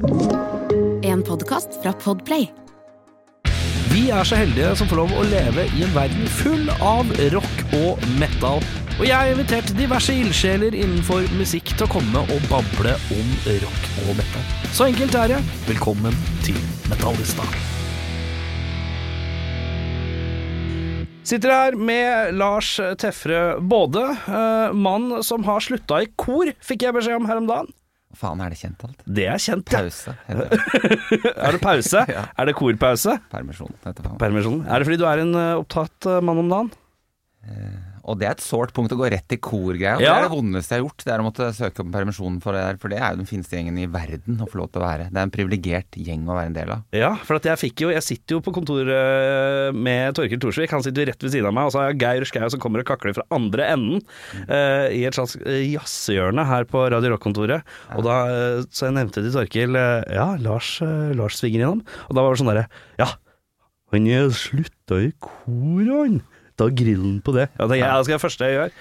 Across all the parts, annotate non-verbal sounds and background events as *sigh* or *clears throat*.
En podkast fra Podplay. Vi er så heldige som får lov å leve i en verden full av rock og metal. Og jeg har invitert diverse ildsjeler innenfor musikk til å komme og bable om rock og metal. Så enkelt er det. Velkommen til Metallista. Sitter her med Lars Tefre Både, eh, mann som har slutta i kor, fikk jeg beskjed om her om dagen. Faen, er det kjent alt? Det er kjent, ja. Pause. heter det. *laughs* Er det pause? *laughs* Ja. Er det korpause? Permisjon. Permisjon. Er det fordi du er en eh, opptatt eh, mann om dagen? Og det er et sårt punkt å gå rett i korgreia. Ja. Det er det vondeste jeg har gjort. Det er å måtte søke om permisjon for det der. For det er jo den fineste gjengen i verden å få lov til å være. Det er en privilegert gjeng å være en del av. Ja, for at jeg fikk jo Jeg sitter jo på kontoret eh, med Torkel Thorsvik. Han sitter jo rett ved siden av meg. Og så har jeg Geir Skau som kommer og kakler fra andre enden. eh, I et slags eh, jazzehjørne her på Radio Rock-kontoret. Og da Så jeg nevnte til Torkel eh, Ja, Lars, Lars svinger innom. Og da var det sånn derre Ja, han slutta i kor, han. Da grillen på det. Ja, det, er, det skal jeg første jeg gjør.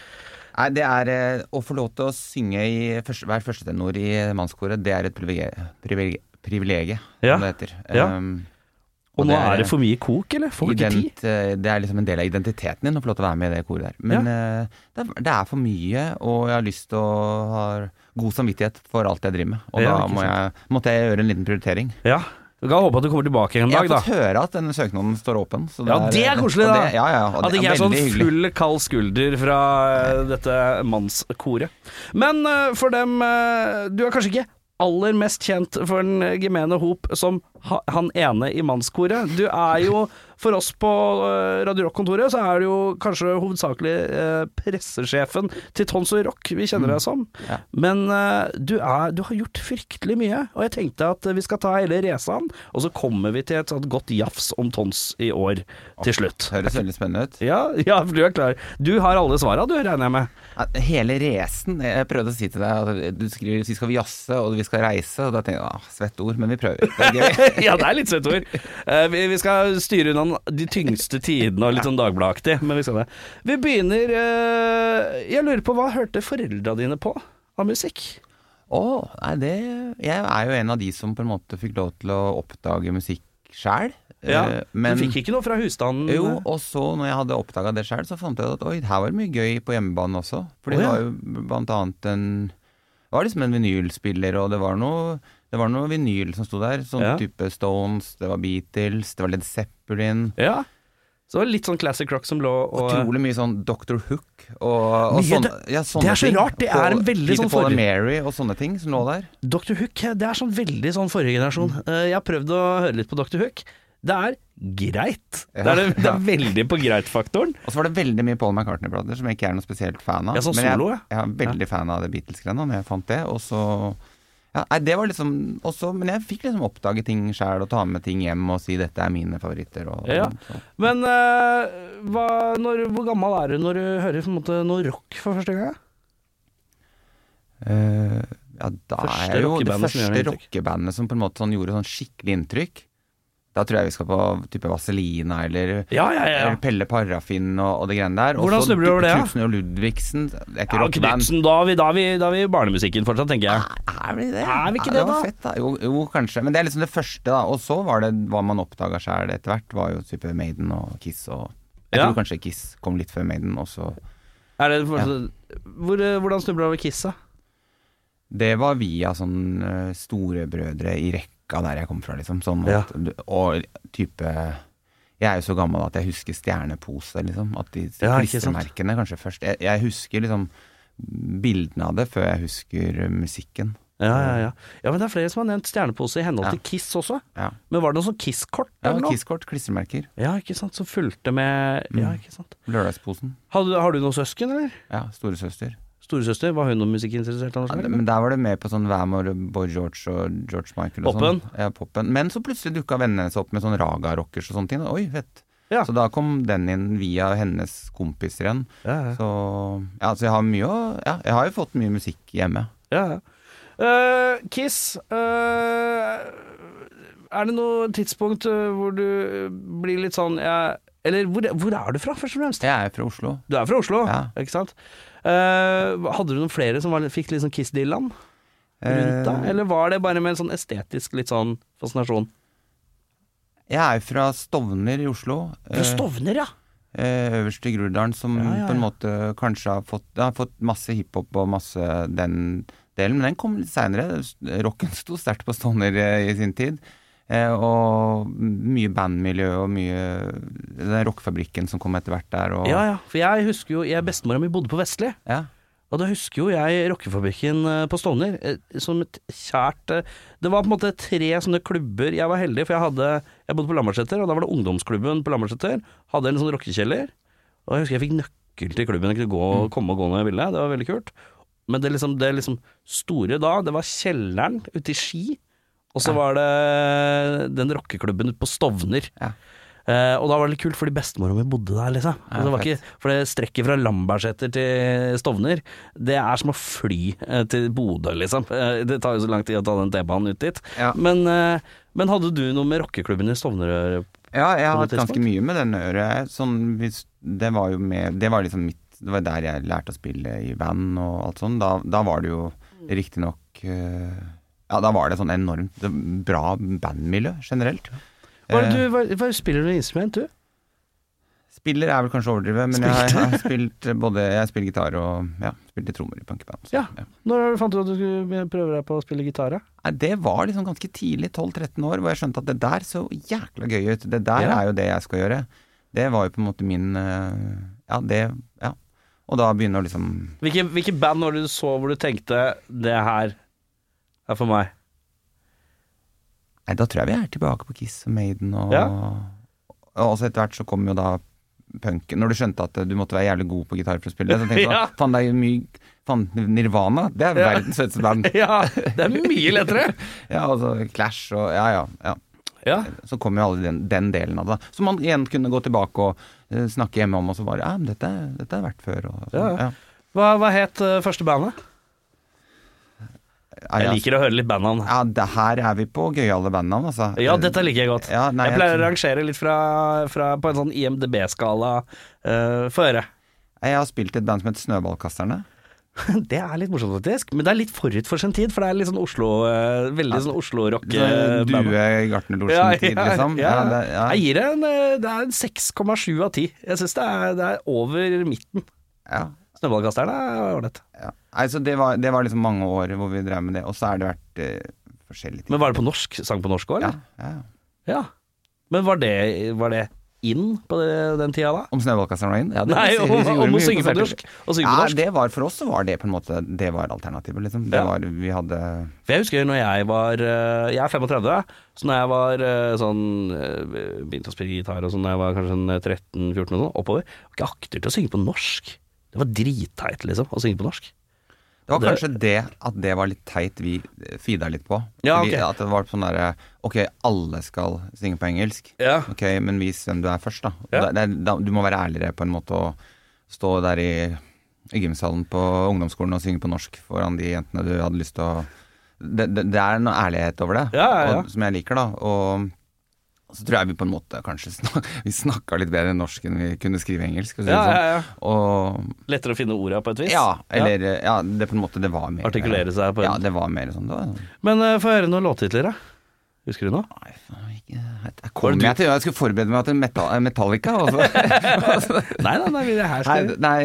Nei, det er eh, å få lov til å synge i første, hver førstetenor i mannskoret, det er et privilegie Ja. som det heter. Ja. Um, Og, nå er det for mye kok, eller? Får du ikke tid? eh, Det er liksom en del av identiteten din å få lov til å være med i det koret der. Men eh, det, er, det er for mye, og jeg har lyst til å ha god samvittighet for alt jeg driver med. Og Ja, da må jeg, måtte jeg gjøre en liten prioritering. Ja. Du kan håpe at du kommer tilbake en dag, da. Jeg har fått høre at denne søknaden står åpen. så Ja, det er koselig, da. Det, ja, ja, At det det ikke er sånn full kald skulder fra eh, dette mannskoret. Men eh, for dem eh, Du er kanskje ikke aller mest kjent for den gemene hop som han ene i mannskoret. Du er jo, for oss på eh, Radio Rock-kontoret, så er du jo kanskje hovedsakelig eh, pressesjefen til Tons og Rock, vi kjenner deg som. Ja. Men eh, du, er, du har gjort fryktelig mye, og jeg tenkte at vi skal ta hele racer'n, og så kommer vi til et sånt godt jafs om Tons i år til slutt. Høres veldig spennende ut. Ja, *laughs* ja, for du er klar. Du har alle svara, du, regner jeg med. Hele racen Jeg prøvde å si til deg at du skriver vi skal jazze og vi skal reise, og da tenker jeg ah, svett ord, men vi prøver. Det er gøy. *laughs* *laughs* ja, det er litt søtt ord. Eh, vi, vi skal styre unna de tyngste tidene og litt sånn Dagbladet-aktig, men vi skal det. Vi begynner eh, Jeg lurer på, hva hørte foreldra dine på av musikk? Å, nei, det Jeg er jo en av de som på en måte fikk lov til å oppdage musikk sjæl. Ja, men du fikk ikke noe fra husstanden? Jo, og så når jeg hadde oppdaga det sjøl, så fant jeg ut at oi, her var det mye gøy på hjemmebane også. For det ja. var jo blant annet en Det var liksom en vinylspiller, og det var noe det var noe vinyl som sto der. Sånn Ja. type Stones, det var Beatles, det var Led Zeppelin. Ja. Så litt sånn classic rock som lå og Utrolig mye sånn Dr. Hook og, og Mye, sånne, det- ja, sånne det er så rart, det er en veldig sånn forrige- Mary og sånne ting som lå der. Dr. Hook, det er sånn veldig sånn forrige generasjon. Eh, Jeg har prøvd å høre litt på Dr. Hook. Det er greit. det, er det, det Ja. er *laughs* veldig på greit-faktoren. Og så var det veldig mye Paul McCartney-blader som jeg ikke er noe spesielt fan av. Ja, sånn Men jeg, solo, ja. jeg er veldig fan av det Beatles-greiene når jeg fant det. Og så ja, nei, det var liksom også, Men jeg fikk liksom oppdage ting sjæl og ta med ting hjem og si 'dette er mine favoritter'. Og, Ja. og Men uh, hva, når, hvor gammel er du når du hører på en måte noe rock for første gang? Uh, ja, da Første er jo det første rockebandet som på en måte sånn gjorde sånn skikkelig inntrykk. Da tror jeg vi skal på type Vaselina eller, Ja, ja, ja. eller Pelle Parafin og, og det greiene der. Hvordan snubler du over det? Knutsen og Ludvigsen. Det er ikke ja. Knutsen, da er vi, da vi, da vi barnemusikken fortsatt, tenker jeg. Er vi det? Er vi ikke Ja, det, da? Fett, da? Jo, jo, kanskje. Men det er liksom det første, da. Og så var det hva man oppdaga sjæl etter hvert, var jo type Maiden og Kiss og Jeg tror kanskje Kiss kom litt før Maiden, også. Er det, hvor, eh, hvordan snubler du over Kiss, da? Det var via sånn uh, storebrødre i rekka der jeg kom fra, liksom. Sånn Ja. og type Jeg er jo så gammel at jeg husker stjernepose, liksom. At de Ja, klistremerkene kanskje først. Jeg, jeg husker liksom bildene av det før jeg husker musikken. Ja, ja, ja. ja, men det er flere som har nevnt stjernepose i henhold Ja. til Kiss også. Ja. Men var det noe sånn Kiss-kort? Ja, Kiss-kort, klistremerker. Ja, ikke sant. Som fulgte med Ja, Mm. ikke sant. Lørdagsposen. Har du, har du noen søsken, eller? Ja, storesøster. Storesøster, var hun noe musikkinteressert? Ja, men der var det med på sånn Wamor, Boy George og George Michael og Poppen? sånn. Ja, poppen. Men så plutselig dukka vennene hennes opp med sånn raga-rockers og sånne ting. Oi, fett. Ja. Så da kom den inn via hennes kompiser igjen. Ja. Så ja, så jeg har mye å Ja, jeg har jo fått mye musikk hjemme. Ja, ja. Eh, Kiss uh, Er det noe tidspunkt eh, hvor du blir litt sånn ja, Eller hvor, hvor er du fra, først og fremst? Jeg er fra Oslo. Du er fra Oslo, Ja. ikke sant? Uh, hadde du noen flere som var, fikk litt sånn Kiss Dylan? rundt deg, Eh, eller var det bare med en sånn estetisk litt sånn fascinasjon? Jeg er fra Stovner i Oslo. Fra Stovner, ja! eh, øverst i Groruddalen, som Ja, ja, på en måte kanskje har fått har fått masse hiphop og masse den delen, men den kom litt seinere. Rocken sto sterkt på Stovner i sin tid. Eh, og mye bandmiljø og mye Den rockefabrikken som kom etter hvert der. Og, Ja, ja. For jeg husker jo jeg Bestemora mi bodde på Vestli. ja. Og da husker jo jeg rockefabrikken eh, på Stovner eh, som et kjært Det var på en måte tre sånne klubber. Jeg var heldig, for jeg hadde Jeg bodde på Lambertseter, og da var det ungdomsklubben på Lambertseter. Hadde en sånn rockekjeller. Og jeg husker jeg fikk nøkkel til klubben. Jeg kunne gå, komme og gå når jeg ville. Det var veldig kult. Men det, liksom, det liksom store da, det var kjelleren ute i Ski. Og så var det den rockeklubben på Stovner. Ja. Uh, og da var det litt kult, fordi bestemora mi bodde der, liksom. Ja, det var ikke, for det strekket fra Lambertseter til Stovner, det er som å fly uh, til Bodø, liksom. Uh, det tar jo så lang tid å ta den T-banen ut dit. Ja. Men, men hadde du noe med rockeklubben i Stovner å gjøre? Ja, jeg har hatt ganske mye med den å gjøre. Sånn, det var jo med Det var liksom mitt Det var der jeg lærte å spille i band og alt sånn. Da, da var det jo riktignok uh, Ja, da var det sånn enormt bra bandmiljø generelt. Hva, er det Eh, du, hva, hva spiller du instrument, du? Spiller er vel kanskje å overdrive, men jeg, har- jeg har spilt både Jeg spiller gitar og ja, spilte trommer i punkeband. så, Ja. Når fant du at du skulle prøve deg på å spille gitar? Nei, det var liksom ganske tidlig, 12-13 år, hvor jeg skjønte at det der så jækla gøy ut. Det der Ja. er jo det jeg skal gjøre. Det var jo på en måte min eh, Ja, det Ja. Og da begynner å liksom Hvilke, hvilke band var det du så hvor du tenkte 'det her er for meg'? Nei, da tror jeg vi er tilbake på Kiss og Maiden og Ja. Og også etter hvert så kom jo da punken Når du skjønte at du måtte være jævlig god på gitar for å spille så tenkte jeg *laughs* Ja. faen det er jo mye Faen, Nirvana, det er Ja. verdens søteste band. *laughs* Ja, det er mye lettere. *laughs* Ja, altså Clash og Ja, ja. ja. Ja. Så kom jo alle den, den delen av det. Så man igjen kunne gå tilbake og uh, snakke hjemme om, og så bare Ja, men dette, dette er verdt før. Og, Ja, sånn. ja. Hva, hva het uh, første bandet? Ja, Jeg liker å høre litt bandnavn. Ja, det her er vi på gøyale bandnavn, altså. Ja, dette liker jeg godt. Ja, nei, jeg pleier å rangere litt fra, fra på en sånn IMDb-skala. Uh, Få høre. Jeg har spilt i et band som heter Snøballkasterne. *laughs* Det er litt morsomt, faktisk. Men det er litt forut for sin tid, for det er litt sånn Oslo eh, Veldig sånn Sånn Oslo-rock-band. Due Ja, Gartnerlosjen-tid, *laughs* ja, liksom. ja. Ja, det, ja. Jeg gir en, eh, det en 6,7 av 10. Jeg syns det, det er over midten. Ja. Snøballkasterne er ålreit. Ja. Altså, det, var, det var liksom mange år hvor vi drev med det, og så har det vært eh, forskjellige ting. Men var det på norsk? Sang på norsk òg, ja, eller? ja. Ja. Men var det, var det inn på det, den tida da? Om Snøballkasteren var inn? Ja, det- Nei, *laughs* vi om, gjorde om å mye synge på konserter. norsk. Å synge på Ja, norsk. det var for oss så var det på en måte Det var alternativet, liksom. Det Ja. var, vi hadde For jeg husker når jeg var eh, Jeg er 35, så når jeg var eh, sånn eh, Begynte å spille gitar og sånn da jeg var kanskje sånn 13-14 og sånn, oppover. Var ikke akter til å synge på norsk. Det var dritteit, liksom, å synge på norsk. Det var kanskje det at det var litt teit vi feeda litt på. Ja, Fordi ok. At det var sånn derre Ok, alle skal synge på engelsk. Ja. Ok, men vis hvem du er først, da. Ja. Det, det, du må være ærligere på en måte og stå der i, i gymsalen på ungdomsskolen og synge på norsk foran de jentene du hadde lyst til å det, det, er noe ærlighet over det, ja, ja. Og, som jeg liker, da. Og så tror jeg vi på en måte kanskje snak, *laughs* Vi snakka litt bedre norsk enn vi kunne skrive engelsk. Og, så Ja, sånn. ja, ja. og Lettere å finne orda på et vis. ja, eller ja. det på en måte Det var mer Artikulere seg på en Ja, det var mer sånn. Det var, sånn. Men uh, få høre noen låttitler, da. Husker du noe? Nei, faen, ikke Jeg kom jeg til Jeg skulle forberede meg til Metal, Metallica, og så *laughs* Nei, nei, nei, det her Nei, skal nei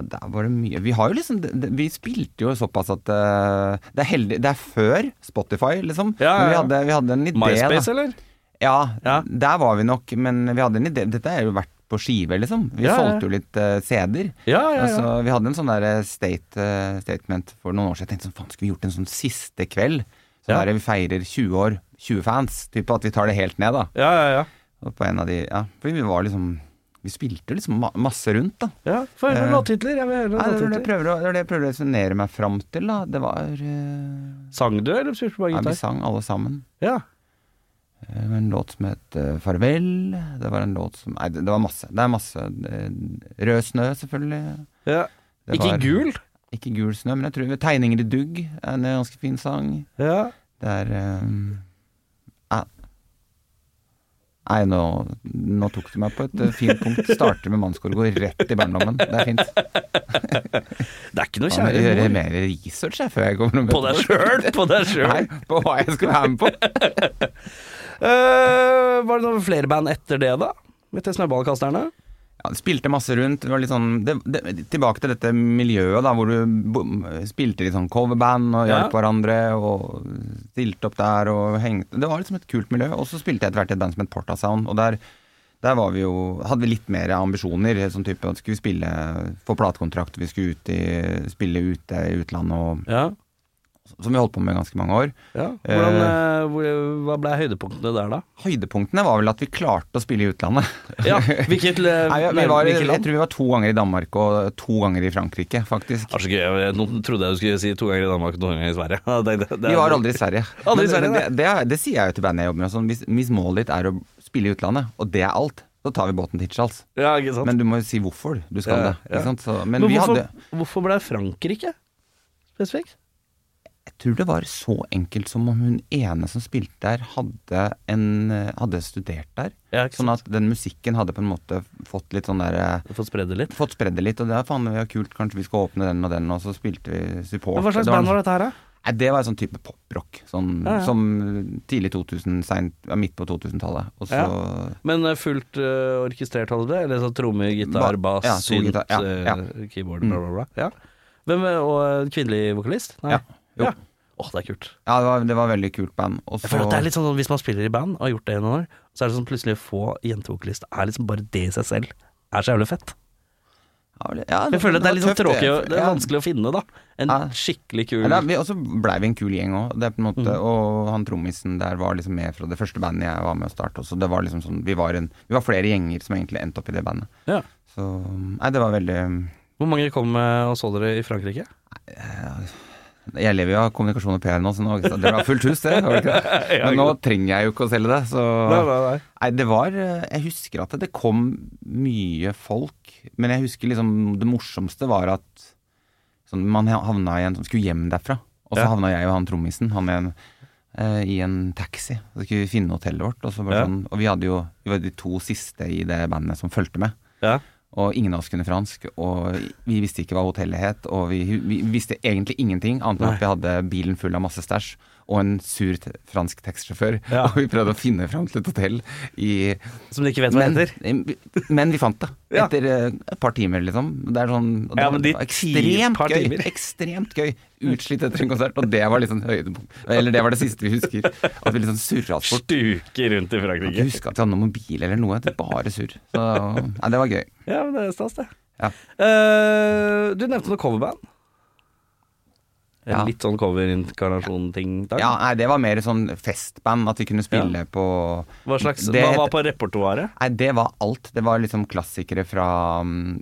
ja, der var det mye Vi har jo liksom Vi spilte jo såpass at uh, Det er heldig Det er før Spotify, liksom. Ja, ja, Men vi hadde, vi hadde en idé, MySpace, da. eller? Ja, Ja. der var vi nok, men vi hadde en idé. Dette er jo vært på skive, liksom. Vi Ja, solgte jo litt uh, CD-er. Ja, ja, ja. Altså, vi hadde en sånn der state, uh, statement for noen år siden. Jeg tenkte sånn, faen, skulle vi gjort en sånn siste kveld? Ja. der vi feirer 20 år, 20 fans. Type at vi tar det helt ned, da. ja, ja, ja. Og på en av de, ja, for vi var liksom Vi spilte liksom ma masse rundt, da. ja Få høre noen Eh, låttitler. Jeg vil høre noen låttitler. det var det jeg prøver å resonnere meg fram til, da. Det var uh... Sang du, eller spilte du bare ja, Vi sang alle sammen. Ja. En låt som het eh, Farvel. Det var en låt som Nei, det, var masse. Det er masse. eh, Rød snø, selvfølgelig. ja. Ikke var- gul? Ikke gul snø, men jeg tror Tegninger i dugg er en ganske fin sang. Ja. Det er eh. Nei, nå, nå tok du meg på et eh, fint punkt. Starter med mannskor og går rett i barndommen. Det er fint. *laughs* Det er ikke noe kjære jeg må gjøre mer research jeg, før jeg kommer med På deg *laughs* sjøl! På deg sjøl. Nei, på hva jeg skulle være med på. *laughs* Eh, var det noen flere band etter det, da? Til Snøballkasterne? Ja, spilte masse rundt. Det var litt sånn det, det, Tilbake til dette miljøet da, hvor du spilte litt sånn coverband og hjalp Ja. hverandre og stilte opp der og hengte Det var liksom et kult miljø. Og så spilte jeg etter hvert i et band som het Portasound, og der, der var vi jo, hadde vi litt mer ambisjoner. Sånn type at skulle vi spille få platekontrakt, vi skulle ut i, spille ute i utlandet, og, Ja. Som vi holdt på med i ganske mange år. ja. Hvordan, eh, hvor, hva ble høydepunktene der, da? Høydepunktene var vel at vi klarte å spille i utlandet. *laughs* Ja, hvilket, eh, *laughs* Nei, vi var, hvilket jeg tror vi var to ganger i Danmark og to ganger i Frankrike, faktisk. Det var så gøy. Jeg- Nå trodde jeg du skulle si to ganger i Danmark og to ganger i Sverige. *laughs* Det- det- det- Vi var aldri i Sverige. Aldri i Sverige, det, det, er- sier jeg jo til bandet jeg jobber med. Sånn, hvis, hvis målet ditt er å spille i utlandet, og det er alt, så tar vi båten til Charles. Ja? Men du må jo si hvorfor du skal Ja, det. Så, men Men vi hvorfor, hadde hvorfor ble det Frankrike spesifikt? Tror det var så enkelt som om hun ene som spilte der, hadde, en, eh, hadde studert der. Ja, Sånn at den musikken hadde på en måte fått litt sånn der eh, fått spredd det litt. Fått spredd det litt, og det er faen meg kult, kanskje vi skal åpne den og den, og så spilte vi support. Men hva slags band var dette her, da? Nei, det var en sånn type poprock. Sånn, Ja, ja. Som tidlig 2000, sent, ja, midt på 2000-tallet. Og så Men eh, fullt uh, orkestrert, hadde du det? Eller sånn tromme, gitar, bass, ja, synt, gitar, ja, ja. keyboard, bla, bla, bla. Ja. Hvem, og kvinnelig vokalist? Nei. Ja, jo. Åh, det er kult. Ja, det var, det var veldig kult band. Også... Jeg føler at det er litt sånn Hvis man spiller i band og har gjort det i noen år, så er det sånn plutselig å få jentevokalist er liksom bare det i seg selv er så jævlig fett. ja, det- ja, Jeg føler at det er litt sånn tråkig og det er vanskelig å finne, da. En skikkelig kul Ja, Og så blei vi en kul gjeng òg. Mm. Og han trommisen der var liksom med fra det første bandet jeg var med å starte. Så det var liksom sånn Vi var, en, vi var flere gjenger som egentlig endte opp i det bandet. Ja. Så Nei, det var veldig Hvor mange kom eh, og så dere i Frankrike? Jeg lever jo av kommunikasjon og PR nå, så nå det var fullt hus, det. *laughs* Men nå trenger jeg jo ikke å selge det, så Nei, det var Jeg husker at det kom mye folk, men jeg husker liksom Det morsomste var at sånn, man havna i en som skulle hjem derfra. Og så Ja. havna jeg og han trommisen han med en, eh, i en taxi. Så skulle vi finne hotellet vårt. Og, så bare Ja. sånn, og vi hadde jo Vi var de to siste i det bandet som fulgte med. Ja. Og ingen av oss kunne fransk, og vi visste ikke hva hotellet het. Og vi, vi visste egentlig ingenting, annet enn at vi hadde bilen full av masse stæsj. Og en sur te fransk taxisjåfør. Ja. *laughs* Og vi prøvde å finne fram til et hotell i Som de ikke vet hva men, heter? men vi fant det. Ja. Etter eh, et par timer, liksom. Det er sånn det Ja, men de ekstremt gøy. timer. Ekstremt gøy. Utslitt etter en konsert, og det var liksom høydepunkt. Eller det var det siste vi husker. At vi liksom surra oss bort. Stuker rundt i Jeg Frankrike. husker at vi hadde noen mobil eller noe. Det bare surr. Så nei, det var gøy. Ja, men det er stas, det. Ja. Uh, du nevnte noe coverband. En Ja. Litt sånn coverinkarnasjon-ting. Ja, nei, det var mer sånn festband, at vi kunne spille på Hva, slags, Det hva var på repertoaret? Nei, det var alt. Det var liksom klassikere fra um,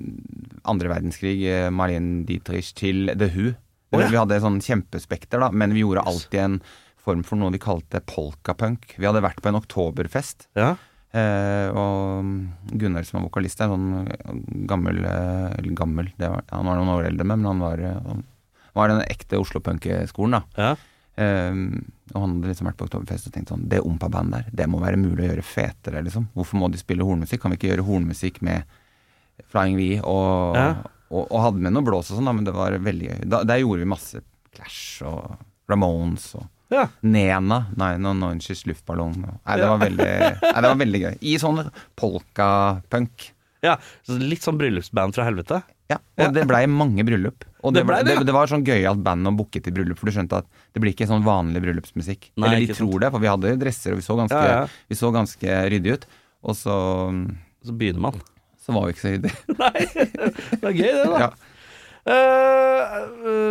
andre verdenskrig, eh, Marlene Dietrich til The Who. Oh, ja. Vi hadde sånn kjempespekter, da, men vi gjorde alltid en form for noe de kalte polkapunk. Vi hadde vært på en oktoberfest, Ja. Uh, og um, Gunnar som er vokalist, er sånn gammel uh, gammel, det var, han var noen år eldre men han var, eh, han var den ekte Oslo-punkeskolen, da. ja. Um, og han hadde liksom vært på Oktoberfest og tenkt sånn Det Ompa-bandet der, det må være mulig å gjøre fetere, liksom. Hvorfor må de spille hornmusikk? Kan vi ikke gjøre hornmusikk med Flying V og, Ja. og, og hadde med noe blås og sånn, da, men det var veldig gøy. Da, der gjorde vi masse Clash og Ramones og ja. Nena. Nei, noen Neunches luftballong. og- Nei, det var veldig, nei, det var veldig gøy. I sånn polka-punk. ja. Litt sånn bryllupsband fra helvete. Ja, og det blei mange bryllup. Og Det det, ble ble, det, ja. det, var sånn gøyalt band å booke til bryllup, for du skjønte at det blir ikke sånn vanlig bryllupsmusikk. Nei, Eller de tror sant. det, for vi hadde dresser, og vi så ganske, Ja, ja. Vi så ganske ryddige ut. Og så, Så begynner man. så var vi ikke så ryddige. *laughs* Nei, det er gøy det, da. Ja. Eh,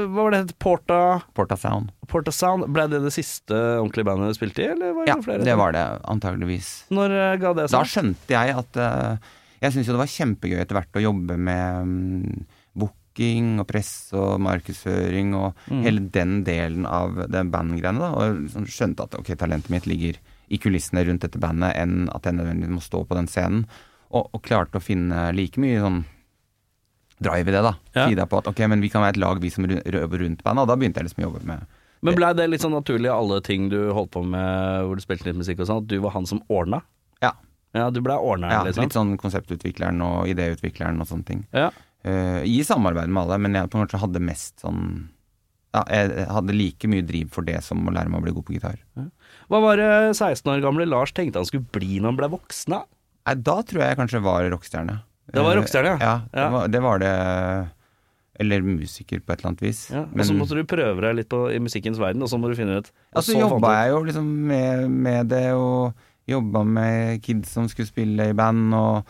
hva var det het? Porta, Porta Sound. Porta Sound. Ble det det siste ordentlige bandet du spilte i, eller var det Ja, flere? det var det antageligvis. Når uh, ga det Da skjønte jeg at eh, Jeg syns jo det var kjempegøy etter hvert å jobbe med um, booking og presse og markedsføring og Mm. hele den delen av den bandgreiene. da, Og liksom skjønte at ok, talentet mitt ligger i kulissene rundt dette bandet enn at jeg nødvendigvis må stå på den scenen. Og, og klarte å finne like mye sånn drive i det, da. Ja. Tida på at ok, men vi kan være et lag, vi som røver rundt bandet. Og da begynte jeg liksom å jobbe med Men blei det litt sånn naturlig alle ting du holdt på med hvor du spilte litt musikk og sånn, at du var han som ordna? Ja. Ja, du ble ordneren, Ja, liksom? litt sånn konseptutvikleren og idéutvikleren og sånne ting. Ja. Uh, I samarbeid med alle, men jeg på en måte hadde mest sånn ja, jeg hadde like mye driv for det som å lære meg å bli god på gitar. Hva var det 16 år gamle Lars tenkte han skulle bli når han ble voksen? da? Nei, da tror jeg jeg kanskje var rockestjerne. Det var rockestjerne, ja. ja. Det, var, det var det Eller musiker på et eller annet vis. Ja, og så måtte du prøve deg litt på, i musikkens verden, og så må du finne ut Ja, så jobba jeg jo liksom med, med det, og jobba med kids som skulle spille i band, og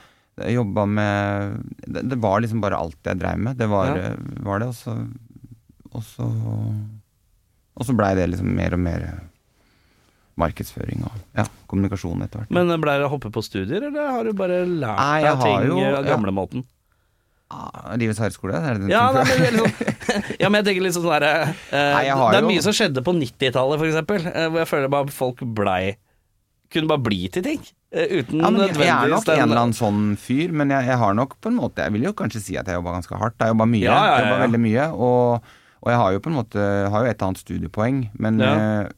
jobba med det, det var liksom bare alt jeg dreiv med. Det var, Ja. var det, og så Og så Og så blei det liksom mer og mer markedsføring og ja, kommunikasjon etter hvert. Men ble det å hoppe på studier, eller har du bare lært Nei, deg ting jo- eh, ja. Ah, Livets hardskole? er det den Ja, nei, men, det liksom, *laughs* ja, men jeg tenker litt sånn derre eh, Det er jo- mye som skjedde på 90-tallet, for eksempel, eh, hvor jeg føler bare folk blei Kunne bare bli til ting. eh, Uten Ja, jeg, jeg er nok en eller annen sånn fyr, men jeg, jeg har nok på en måte Jeg vil jo kanskje si at jeg jobba ganske hardt. Jeg jobba mye. Ja, ja, Jeg veldig mye. Og, og jeg har jo på en måte Har jo et annet studiepoeng, men eh,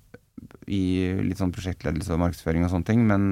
i litt sånn prosjektledelse og markedsføring og sånne ting, men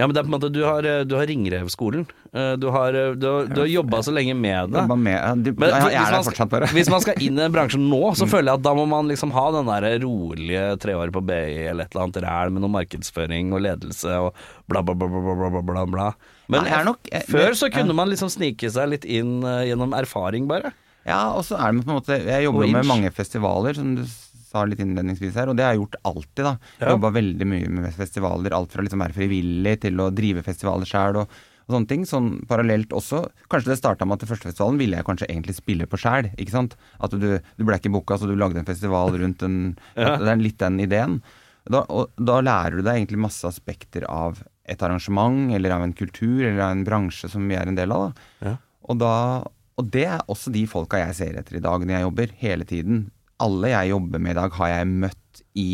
Ja, men det er på en måte Du har, eh, du har Ringrevskolen. Eh, Du har, eh, du har, du har jobba så lenge med det. med du, Men jeg, jeg er der fortsatt, bare. Hvis man skal inn i den bransjen nå, Mm. så føler jeg at da må man liksom ha den der rolige treåret på BI eller et eller annet ræl med noe markedsføring og ledelse og bla, bla, bla, bla, bla, bla, bla, bla. Men Nei, nok- jeg- før så kunne man liksom snike seg litt inn gjennom erfaring, bare. Ja, og så er det på en måte Jeg jobber jo med mange festivaler, som du sa litt innledningsvis her, og det har jeg gjort alltid, da. Jeg Ja. Jobba veldig mye med festivaler, alt fra liksom være frivillig til å drive festivaler sjøl og, og sånne ting. Sånn parallelt også. Kanskje det starta med at den første festivalen ville jeg kanskje egentlig spille på sjæl, ikke sant. At du, du ble ikke booka, så du lagde en festival rundt en *laughs* Ja. Det er litt den ideen. Da, og da lærer du deg egentlig masse aspekter av et arrangement, eller av en kultur, eller av en bransje som vi er en del av. da. Ja. Og, da, og det er også de folka jeg ser etter i dag når jeg jobber, hele tiden. Alle jeg jobber med i dag, har jeg møtt i,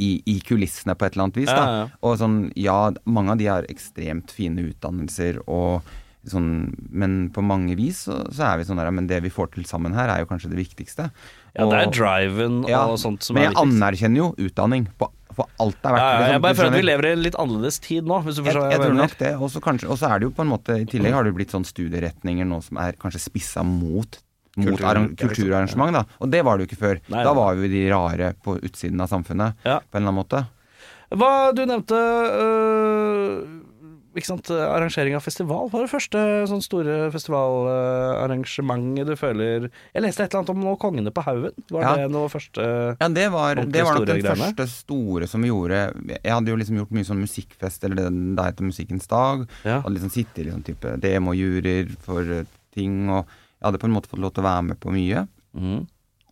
i, i kulissene på et eller annet vis. Da. Ja, ja, ja. Og sånn, ja, mange av de har ekstremt fine utdannelser og sånn, men på mange vis så, så er vi sånn der, men det vi får til sammen her, er jo kanskje det viktigste. Ja, det er Og- driven ja, og sånt som er viktigst. men jeg anerkjenner jo utdanning på, for alt det er verdt. Ja, ja, liksom. jeg bare føler at vi lever i en litt annerledes tid nå, hvis du forstår jeg, jeg jeg tror nok det. Og så og så er det jo på en måte I tillegg har det blitt sånn studieretninger nå som er kanskje spissa mot mot liksom. kulturarrangement, da. Og det var det jo ikke før. Nei, da var jo de rare på utsiden av samfunnet, Ja. på en eller annen måte. Hva du nevnte øh, ikke sant, arrangering av festival. Var det første sånn store festivalarrangementet du føler Jeg leste et eller annet om noe Kongene på haugen. Var Ja. det noe første Ja, det var, det var nok den greiene. første store som vi gjorde. Jeg hadde jo liksom gjort mye sånn musikkfest, eller det der heter Musikkens dag. Ja. Hadde liksom sittet i liksom type demojuryer for eh, ting, og jeg hadde på en måte fått lov til å være med på mye. Mm.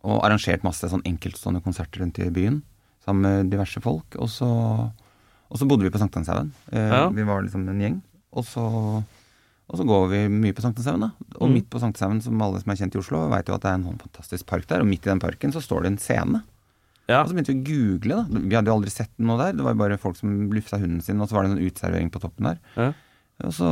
Og arrangert masse sånn enkeltstående konserter rundt i byen sammen med diverse folk. Og så, og så bodde vi på Sankthanshaugen. Eh, Ja. Vi var liksom en gjeng. Og så, og så går vi mye på Sankthanshaugen, da. Og Mm. midt på Sankthanshaugen, som alle som er kjent i Oslo, veit jo at det er en sånn fantastisk park der. Og midt i den parken så står det en scene. Ja. Og så begynte vi å google, da. Vi hadde jo aldri sett noe der. Det var jo bare folk som lufta hunden sin, og så var det en utservering på toppen der. Ja. Og så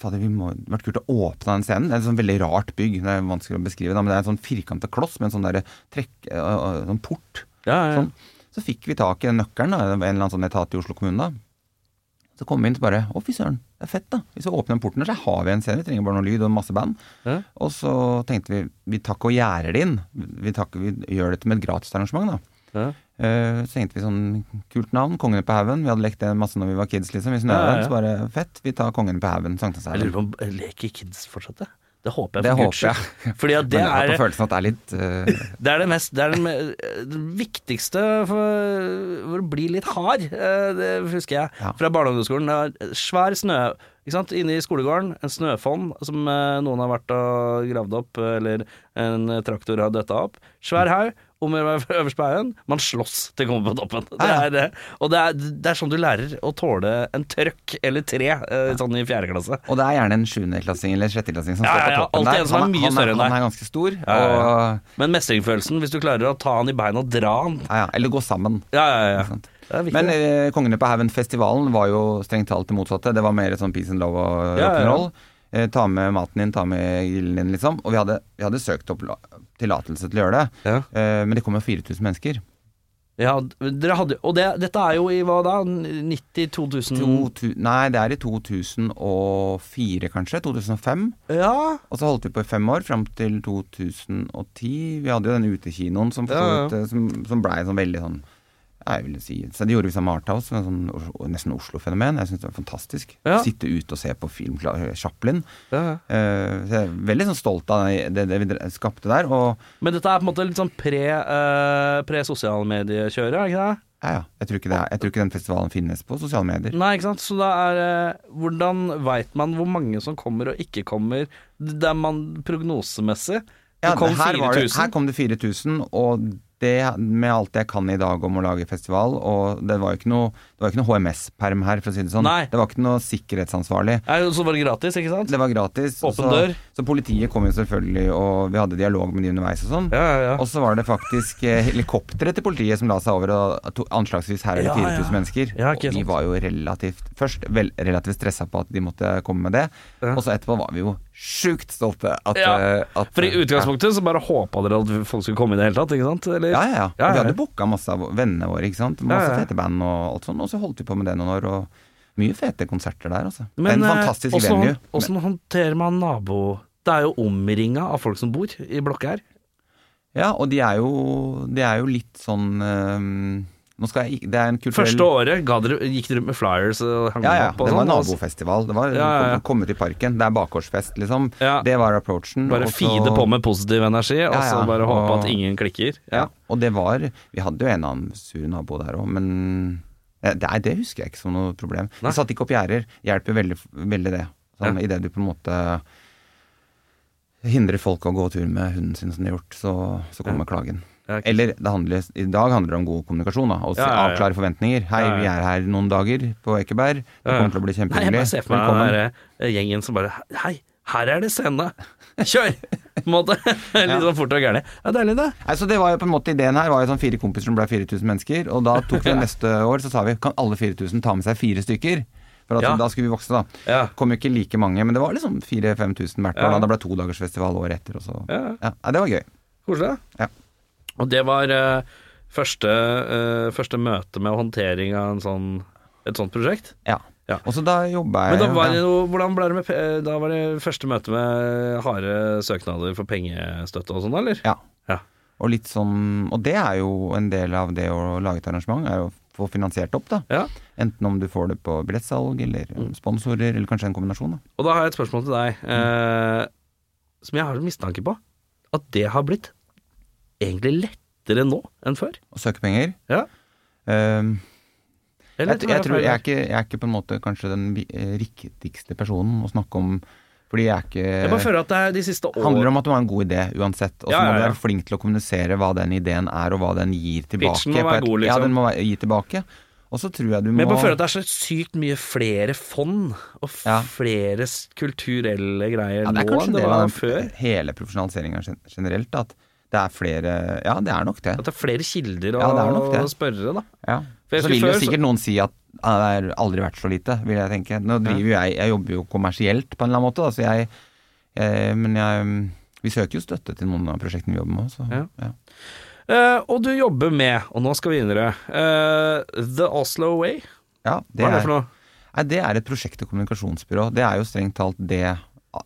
Fader, vi må det vært kult å åpne den scenen. Det er et sånn veldig rart bygg. Det er vanskelig å beskrive, da, men det er en sånn firkanta kloss med en sånn derre trekk Sånn port. Ja, ja. Sånn. Så fikk vi tak i den nøkkelen, da, en eller annen sånn etat i Oslo kommune. da. Så kom vi inn og bare Å, fy søren, det er fett, da. Hvis vi åpner den porten, der, så har vi en scene. Vi trenger bare noe lyd og masse band. Ja. Og så tenkte vi vi tar ikke og gjerder det inn. Vi, tar vi gjør dette med et gratisarrangement, da. Ja. Eh, Så tenkte vi sånn kult navn, Kongene på haugen. Vi hadde lekt det masse når vi var kids, liksom. I Ja, ja, ja. Så bare fett, vi tar Kongene på haugen, Jeg lurer på om leker kids fortsatt det? Det håper jeg Det for håper jeg. Fordi at *laughs* det jeg er at det er litt uh... *laughs* Det er det mest Det er det, me- det viktigste for, for å bli litt hard. eh, Det husker jeg Ja. fra barne- og ungdomsskolen. Det var Svær snø ikke sant? Inne i skolegården. En snøfonn som noen har vært og gravd opp, eller en traktor har døtta opp. Svær haug. Om å være øverst på haugen. Man slåss til å komme på toppen. Det er, det. og det er, det er sånn du lærer å tåle en trøkk eller tre, eh, sånn i fjerde klasse. Og det er gjerne en sjuendeklassing eller sjetteklassing som Ja, står på toppen der. er Han mye han er. Han er ganske stor. Og, Men mestringsfølelsen, hvis du klarer å ta han i beina og dra han eller gå sammen. Ja, ja, ja. Men eh, Kongene på haugen-festivalen var jo strengt talt det motsatte. Det var mer sånn peace and love og Ja, ja, ja. Eh, ta med maten din, ta med grillen din, liksom. Og vi hadde, vi hadde søkt opp tillatelse til å gjøre det. Ja. Eh, men det kom jo 4000 mennesker. Ja, dere hadde, og det, dette er jo i hva da? 90 2000 To, nei, det er i 2004 kanskje. 2005. Ja. Og så holdt vi på i fem år, fram til 2010. Vi hadde jo den utekinoen som, Ja, ja. eh, som, som blei sånn veldig sånn jeg vil si, så Det gjorde vi sammen med Arthouse, som sånn, nesten Oslo-fenomen. Jeg syns det var fantastisk. Ja. Sitte ute og se på film Kla- Chaplin. ja, ja. Eh, så jeg er veldig sånn stolt av det, det, vi skapte der. Og Men dette er på en måte litt sånn pre, uh, pre-sosialmediekjøret, er ikke det? ja, ja, jeg tror, ikke det er, jeg tror ikke den festivalen finnes på sosiale medier. Nei, ikke sant. Så da er eh, Hvordan veit man hvor mange som kommer og ikke kommer? Det er man prognosemessig. Ja, kom her, det, 4000. her kom det 4000, og det med alt jeg kan i dag om å lage festival, og det var jo ikke noe, det var ikke noe HMS-perm her, for å si det sånn. Nei. Det var ikke noe sikkerhetsansvarlig. Nei, så var det gratis, ikke sant? Det var gratis. Åpen så, dør. Så politiet kom jo selvfølgelig, og vi hadde dialog med de underveis og sånn. Ja, ja, ja. Og så var det faktisk eh, helikoptre til politiet som la seg over, og anslagsvis her er det 4000 ja. mennesker. Og vi var jo relativt Først vel, relativt stressa på at de måtte komme med det, og så etterpå var vi jo sjukt stolte at, Ja, eh, at For i utgangspunktet så bare håpa dere at folk skulle komme i det hele tatt, ikke sant? Eller? Ja, ja, ja. Ja, Og Vi ja, ja. hadde booka masse av vennene våre, ikke sant. Masse Ja, ja. fete band og alt sånt. Og så holdt vi på med det noen år, og mye fete konserter der, altså. Men en eh, fantastisk også, venue. åssen håndterer man nabo... Det er jo omringa av folk som bor i blokka her. Ja, og de er jo, de er jo litt sånn ehm, skal jeg Det er en kulturell Første året ga dere, gikk dere med flyers og hang Ja, ja. opp og Det var sånn. nabofestival. Det var Ja, ja, ja. kom- komme til parken. Det er bakgårdsfest, liksom. Ja. Det var approachen. Bare også, feede på med positiv energi, og så bare håpe og- at ingen klikker. Ja. Og det var Vi hadde jo en annen sur nabo der òg, men Nei, det husker jeg ikke som noe problem. Nei. Vi satte ikke opp gjerder. Hjelper veldig, veldig det. Sånn. Idet du på en måte hindrer folk å gå tur med hunden sin som de har gjort, så, så kommer klagen. Eller det handler, i dag handler det om god kommunikasjon. da, Å Ja, ja, ja. avklare forventninger. Hei, vi er her noen dager på Ekeberg. Det kommer til å bli Nei, jeg bare ser for meg den der eh, gjengen som bare Hei, her er det scene! *laughs* Kjør! På en måte. *laughs* Litt sånn fort og gærent. Ja, deilig, det. Nei, så det var jo på en måte Ideen her var jo sånn fire kompiser som ble 4000 mennesker. Og da tok vi *laughs* neste år, så sa vi kan alle 4000 ta med seg fire stykker? For at Ja. da skulle vi vokse, da. Ja. Kom jo ikke like mange, men det var liksom 4000-5000 hvert år. Ja. da. Det ble todagersfestival året etter, og så Ja. det var gøy. Koselig. Ja. Og det var uh, første, uh, første møte med håndtering av en sånn, et sånt prosjekt. Ja. Ja. Og så da jobba jeg Men da var det noe, hvordan ble det med Da var det første møte med harde søknader for pengestøtte og sånn, eller? Ja. Ja. Og litt sånn Og det er jo en del av det å lage et arrangement, er jo å få finansiert opp, da. Ja. Enten om du får det på billettsalg, eller Mm. sponsorer, eller kanskje en kombinasjon. da. Og da har jeg et spørsmål til deg, eh, som jeg har en mistanke på. At det har blitt egentlig lettere nå enn før. Å søke penger. Ja. Ehm, jeg, jeg, jeg, tror, jeg, er ikke, jeg er ikke på en måte kanskje den eh, riktigste personen å snakke om, fordi jeg er ikke Jeg bare føler at det er de siste år... handler om at du har en god idé uansett. Og så Ja, må ja, du være flink til å kommunisere hva den ideen er, og hva den gir tilbake. Pitchen må være god, liksom. Ja, liksom. den må være- gi tilbake. Og så tror jeg du må Men jeg bare føler at det er så sykt mye flere fond og Ja. flere kulturelle greier ja, det er nå kanskje enn en det var før. hele profesjonaliseringa generelt. At det er flere Ja, det er nok det. At det er flere kilder å Ja, spørre, da. Ja. Så vil jo før- sikkert noen si at det har aldri vært så lite, vil jeg tenke. Nå driver jo jeg Jeg jobber jo kommersielt på en eller annen måte, da, så jeg, jeg Men jeg Vi søker jo støtte til noen av prosjektene vi jobber med. Så, Ja. ja. Uh, og du jobber med, og nå skal vi videre, uh, The Oslo Way. Ja, det Hva er det for noe? nei, det er et prosjekt- og kommunikasjonsbyrå. Det er jo strengt talt det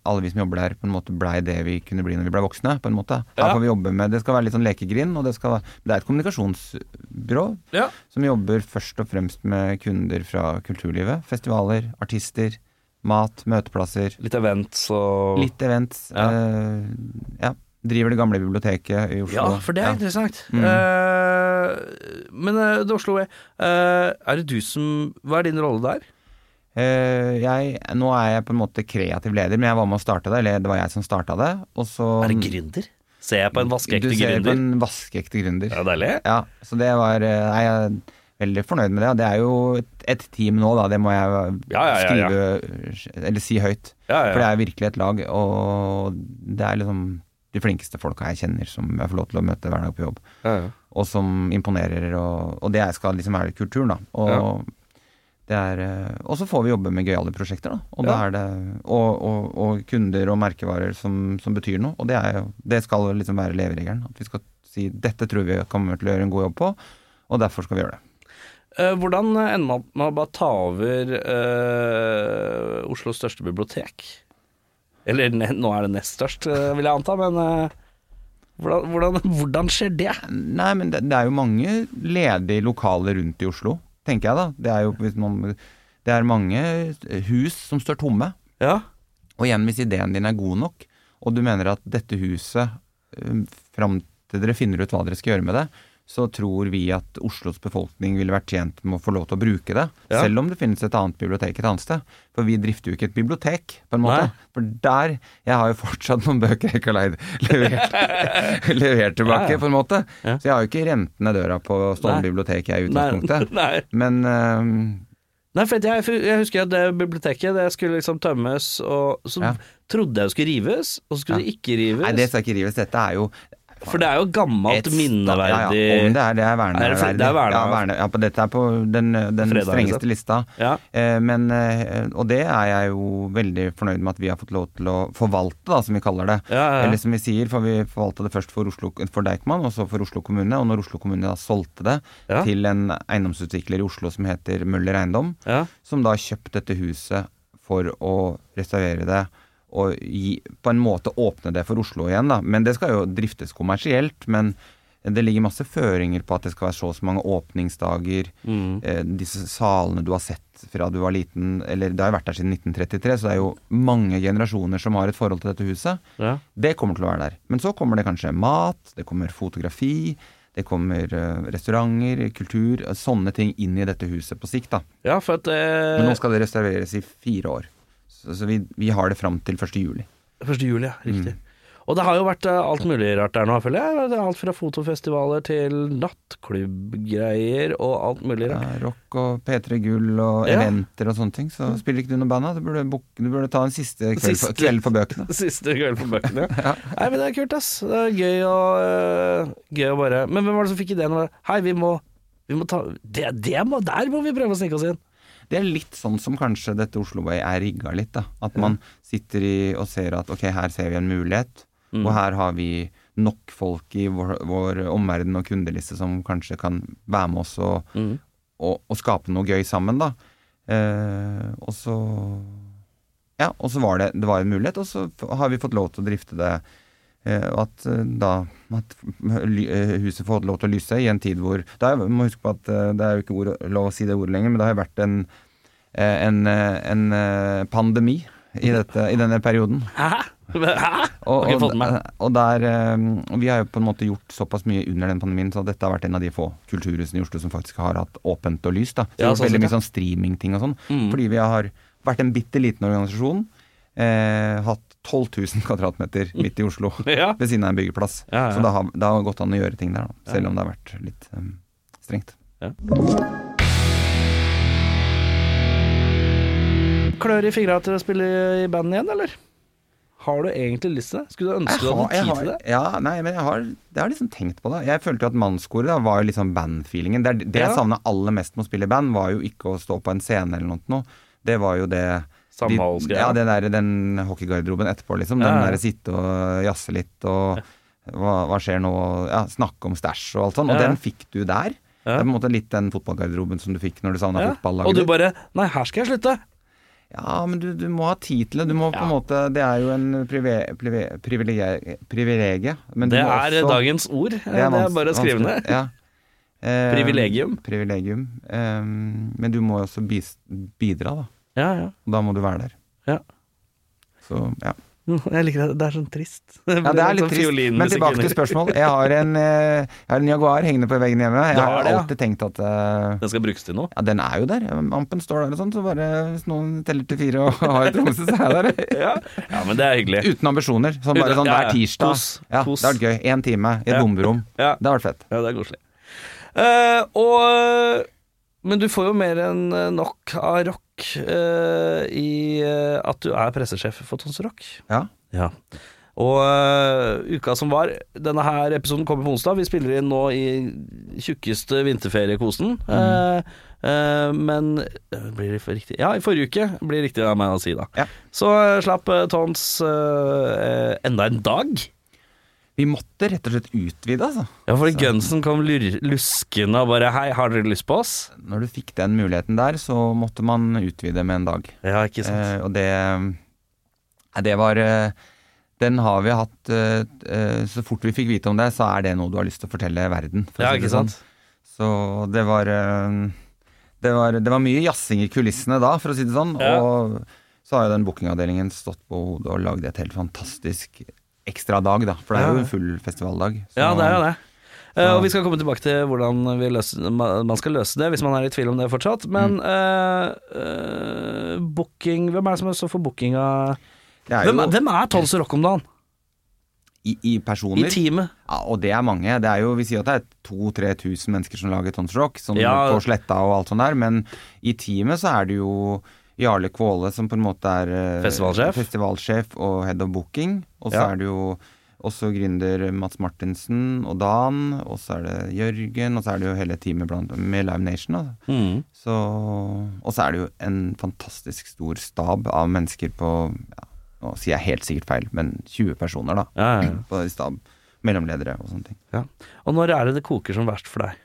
alle vi som jobber der, på en måte blei det vi kunne bli når vi blei voksne. på en måte. Her Ja. får vi jobbe med Det skal være litt sånn lekegrind, og det, skal, det er et kommunikasjonsbyrå Ja. som jobber først og fremst med kunder fra kulturlivet. Festivaler, artister, mat, møteplasser. Litt events og Litt events. Ja. eh, ja. Driver det gamle biblioteket i Oslo. Ja, for det er Ja. interessant. Mm. Eh, men uh, Oslo eh, er det du som Hva er din rolle der? Eh, jeg, nå er jeg på en måte kreativ leder, men jeg var med å starte det. Eller det var jeg som starta det. Og så Er det gründer? Ser jeg på en vaskeekte Du ser på en vaskeekte gründer. Ja, deilig. Ja, så det var eh, jeg er veldig fornøyd med det. og Det er jo et, et team nå, da. Det må jeg Ja, ja, skrive Eller si høyt. For det er virkelig et lag, og det er liksom de flinkeste folka jeg kjenner som jeg får lov til å møte hver dag på jobb. ja, ja. Og som imponerer, og, og det skal liksom være kulturen, da. Og Ja. det er eh, Og så får vi jobbe med gøyale prosjekter, da. Og, Ja. det, og, og, og kunder og merkevarer som, som betyr noe. Og det, er, det skal liksom være leveregelen. At vi skal si dette tror vi kommer til å gjøre en god jobb på. og derfor skal vi gjøre det. Eh, hvordan ender man med å bare ta over eh, Oslos største bibliotek? Eller nå er det nest størst, eh, vil jeg anta, men eh, hvordan, hvordan, hvordan skjer det? Nei, men det, det er jo mange ledige lokaler rundt i Oslo, tenker jeg da. Det er jo hvis man, det er mange hus som står tomme. Ja, Og igjen, hvis ideen din er god nok, og du mener at dette huset, øh, fram til dere finner ut hva dere skal gjøre med det, så tror vi at Oslos befolkning ville vært tjent med å få lov til å bruke det. Ja. Selv om det finnes et annet bibliotek et annet sted. For vi drifter jo ikke et bibliotek, på en måte. Nei. For der Jeg har jo fortsatt noen bøker jeg ikke har leid levert, *laughs* levert tilbake, Ja, ja. på en måte. Så jeg har jo ikke rentene døra på Stålen bibliotek, jeg, i utgangspunktet. *laughs* nei. Men um, Nei, for jeg, jeg husker at det biblioteket det skulle liksom tømmes, og så Ja. trodde jeg det skulle rives, og så skulle Ja. det ikke rives. Nei, det skal ikke rives. Dette er jo For det er jo gammelt, Et minneverdig Ja, ja. Om det er, det er verneverdig. Er det er verne, Ja, verne, ja, på dette er på den, den Fredag, strengeste liksom. lista. Ja. Eh, men, eh, og det er jeg jo veldig fornøyd med at vi har fått lov til å forvalte, da, som vi kaller det. Eller som vi sier, for vi forvalta det først for, Oslo, for Deichman, og så for Oslo kommune. Og når Oslo kommune da solgte det til en eiendomsutvikler i Oslo som heter Møller Eiendom, som da kjøpte dette huset for å restaurere det og gi, på en måte åpne det for Oslo igjen. da. Men det skal jo driftes kommersielt. Men det ligger masse føringer på at det skal være så og så mange åpningsdager. Mm. Eh, disse salene du har sett fra du var liten, eller det har jo vært der siden 1933, så det er jo mange generasjoner som har et forhold til dette huset. Ja. Det kommer til å være der. Men så kommer det kanskje mat, det kommer fotografi, det kommer eh, restauranter, kultur, sånne ting inn i dette huset på sikt. da. ja, for at eh, Men nå skal det restaureres i fire år. Så, vi, vi har det fram til 1. juli. 1. juli, ja. Riktig. Mm. Og det har jo vært eh, alt mulig rart der nå, føler jeg. Alt fra fotofestivaler til nattklubbgreier og alt mulig Ja, rart. rock og P3 Gull og Ja. eventer og sånne ting. Så spiller ikke du noe band, da? Du burde, du burde ta en siste kveld, Siste. For, kveld for bøkene. Siste kveld for bøkene. *laughs* *laughs* ja. Nei, men det er kult, ass. Det er gøy å, øh, gøy å bare Men hvem var det som fikk ideen? Hei, vi må, vi må ta det, det må, Der må vi prøve å snike oss inn. Det er litt sånn som kanskje dette Oslo Way er rigga litt. da. At man sitter i og ser at ok, her ser vi en mulighet, Mm. og her har vi nok folk i vår, vår omverden og kundeliste som kanskje kan være med oss og, Mm. og, og skape noe gøy sammen, da. Eh, og så Ja, og så var det, det var en mulighet, og så har vi fått lov til å drifte det. Eh, Og at eh, da at eh, huset får lov til å lyse i en tid hvor da, er- må huske på at Det er jo ikke ord, lov å si det ordet lenger, men det har jo vært en, en, en pandemi i, dette, i denne perioden. Hæ? Hæ? *laughs* Og, og, og der og Vi har jo på en måte gjort såpass mye under den pandemien, så dette har vært en av de få kulturhusene i Oslo som faktisk har hatt åpent og lyst. da. Så vi har gjort sånn veldig mye sånn streamingting og sånn. Mm. Fordi vi har vært en bitte liten organisasjon. Eh, hatt 12 000 kvadratmeter midt i Oslo *laughs* Ja. ved siden av en byggeplass. Ja, ja. Så det har, det har gått an å gjøre ting der, da, selv om det har vært litt um, strengt. Klør i fingra til å spille i band igjen, eller? Har du egentlig lyst til det? Skulle du ønske du hadde tid har- til det? Ja, nei, men jeg har, jeg har liksom tenkt på det. Jeg følte jo at mannskoret da var jo liksom bandfeelingen. Det, det Ja. jeg savna aller mest med å spille i band, var jo ikke å stå på en scene eller noe. Det var jo det de, Samholdsgreia. Ja, det der, den hockeygarderoben etterpå, liksom. Den Ja, ja. der sitte og jazze litt og hva, hva skjer nå? Ja, snakke om stæsj og alt sånt. Og Ja, ja. den fikk du der. Ja. Det er på en måte litt den fotballgarderoben som du fikk når du savna Ja. fotballaget Og du bare Nei, her skal jeg slutte. Ja, men du, du må ha tid til det. Du må på en måte Det er jo en privilegie. Men du Det er også- dagens ord. Det er, vans- bare å skrive ned. Ja. Eh, Privilegium. Privilegium. Eh, men du må også bidra, da. Ja, ja. Da må du være der. Ja. Så ja. *laughs* Jeg liker det. Det er sånn trist. *laughs* ja det er litt Sånn trist. Men tilbake til spørsmål. Jeg har en, eh, jeg har en Jaguar hengende på veggen hjemme. Jeg har det, ja. alltid tenkt at uh, Den skal brukes til noe. ja, den er jo der. Ampen står der og sånn, så bare hvis noen teller til fire og har et romse så er jeg der. *laughs* Ja. ja, men det er hyggelig. Uten ambisjoner. Sånn bare sånn hver tirsdag. Kos. Ja, Kos. det har vært gøy. Én time i et Ja. bomberom. Det har vært fett. Ja, det er koselig. Uh, og Men du får jo mer enn eh, nok av rock uh, i uh, at du er pressesjef for Tons Rock. Ja. Ja. Og uh, uka som var Denne her episoden kommer på onsdag. Vi spiller inn nå i tjukkeste vinterferiekosen. Eh, men blir det riktig? Ja, i forrige uke blir det riktig av meg å si, da. Ja. Så slapp Tons enda en dag. Vi måtte rett og slett utvide, altså. Ja, for Gunsen kom luskende og bare Hei, har dere lyst på oss? Når du fikk den muligheten der, så måtte man utvide med en dag. Ja, ikke sant. Eh, og det det var eh, Den har vi hatt eh, eh, Så fort vi fikk vite om det, så er det noe du har lyst til å fortelle verden. for ja, ikke sant. Sånn. Så det var, eh, det var Det var mye jazzing i kulissene da, for å si det sånn. Ja. Og så har jo den bookingavdelingen stått på hodet og lagd et helt fantastisk ekstra dag, da. For det er jo en full festivaldag. Så- Ja, det er jo det. Uh, og vi skal komme tilbake til hvordan vi løser, man skal løse det, hvis man er i tvil om det fortsatt. Men Mm. uh, uh, booking Hvem er det som står for bookinga? Hvem, jo hvem er Tons Rock om dagen? i, i I teamet? Ja, og det er mange. Det er jo, Vi sier at det er 2000-3000 mennesker som lager Tons Rock, sånn Ja. på sletta og alt sånt der, men i teamet så er det jo Jarle Kvåle som på en måte er eh, Festivalsjef. festivalsjef og head of booking. Og så Ja. er det jo også gründer Mats Martinsen og Dan, og så er det Jørgen, og så er det jo hele teamet blant, med Live Nation. Altså. Mm. Så, og så er det jo en fantastisk stor stab av mennesker på ja, Nå sier jeg helt sikkert feil, men 20 personer, da. Ja, ja. På stab. Mellomledere og sånne ting. ja. Og når er det det koker som verst for deg?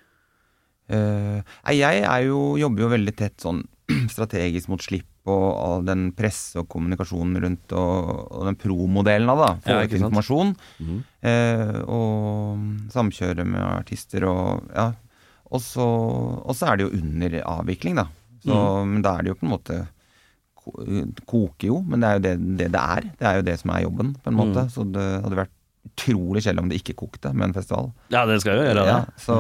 Uh, jeg er jo, jobber jo veldig tett sånn *clears throat* strategisk mot slipp og, og den presse og kommunikasjonen rundt og, og den pro-modellen av det. Få Ja, ut informasjon. Mhm. eh, og samkjøre med artister og ja. Og så, og så er det jo under avvikling, da. Så, Mm. Men da er det jo på en måte ko- Koker jo, men det er jo det, det det er. Det er jo det som er jobben, på en måte. Mm. Så det hadde vært utrolig kjedelig om det ikke kokte med en festival. Ja, det skal jo gjøre det. Ja, så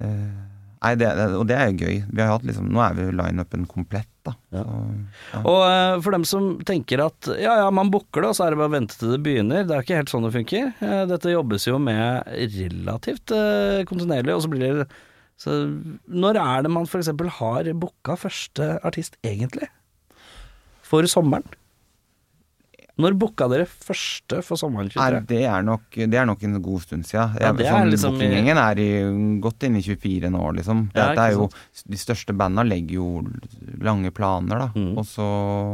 eh, Nei, det, det, og det er jo gøy. Vi har hatt liksom, nå er vi lineupen komplett, da. Ja. Så, ja. Og eh, for dem som tenker at ja ja, man booker det, og så er det bare å vente til det begynner. Det er ikke helt sånn det funker. Eh, dette jobbes jo med relativt eh, kontinuerlig, og så blir det så Når er det man f.eks. har booka første artist, egentlig? For sommeren? Når booka dere første for sommeren 23? Er, det, er nok, det er nok en god stund siden. Ja, det er sånn, liksom Bookinggjengen er i, godt inn i 24 nå, liksom. Ja, det er jo, de største banda legger jo lange planer, da. Mm. Og, så,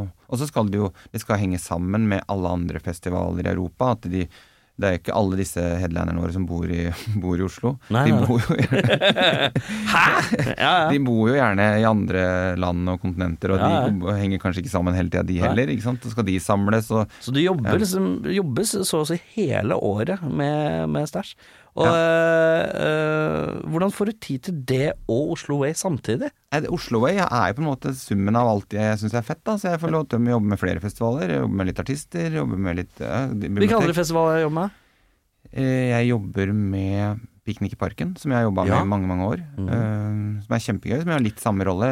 og så skal det jo Det skal henge sammen med alle andre festivaler i Europa. At de det er jo ikke alle disse headlinerne våre som bor i, *laughs* bor i Oslo. Nei, de, bor jo, *laughs* Hæ?! Ja, ja. de bor jo gjerne i andre land og kontinenter, og Ja, de henger kanskje ikke sammen hele tida, de heller. ikke sant? Så skal de samles, og Så det jobber liksom, jobbes så å si hele året med, med stæsj. Og Ja. eh, eh, hvordan får du tid til det og Oslo Way samtidig? Oslo Way er jo på en måte summen av alt jeg syns er fett. da, Så jeg får lov til å jobbe med flere festivaler, jobbe med litt artister, jobbe med litt ja, Hvilke andre festivaler festivaler jobber med? Eh, Jeg jobber med Piknik i parken, som jeg har jobba med i mange mange år. Mm. Uh, som er kjempegøy, som jeg har litt samme rolle.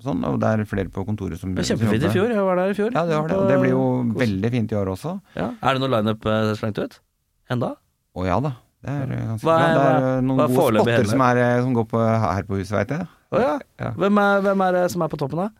Sånn, og det er flere på kontoret som Det kjempefint i fjor. Jeg var der i fjor. Ja, det var det. Og det blir jo Kos. veldig fint i år også. ja. Er det noe lineup eh, slengt ut? Enda? Å ja da. Det er eh, ganske Hva er- bra. Det er eh, noen gode spotter som, er, eh, som går på her på huset, veit jeg. Oh, ja. Ja. Hvem, er, hvem er det som er på toppen, da?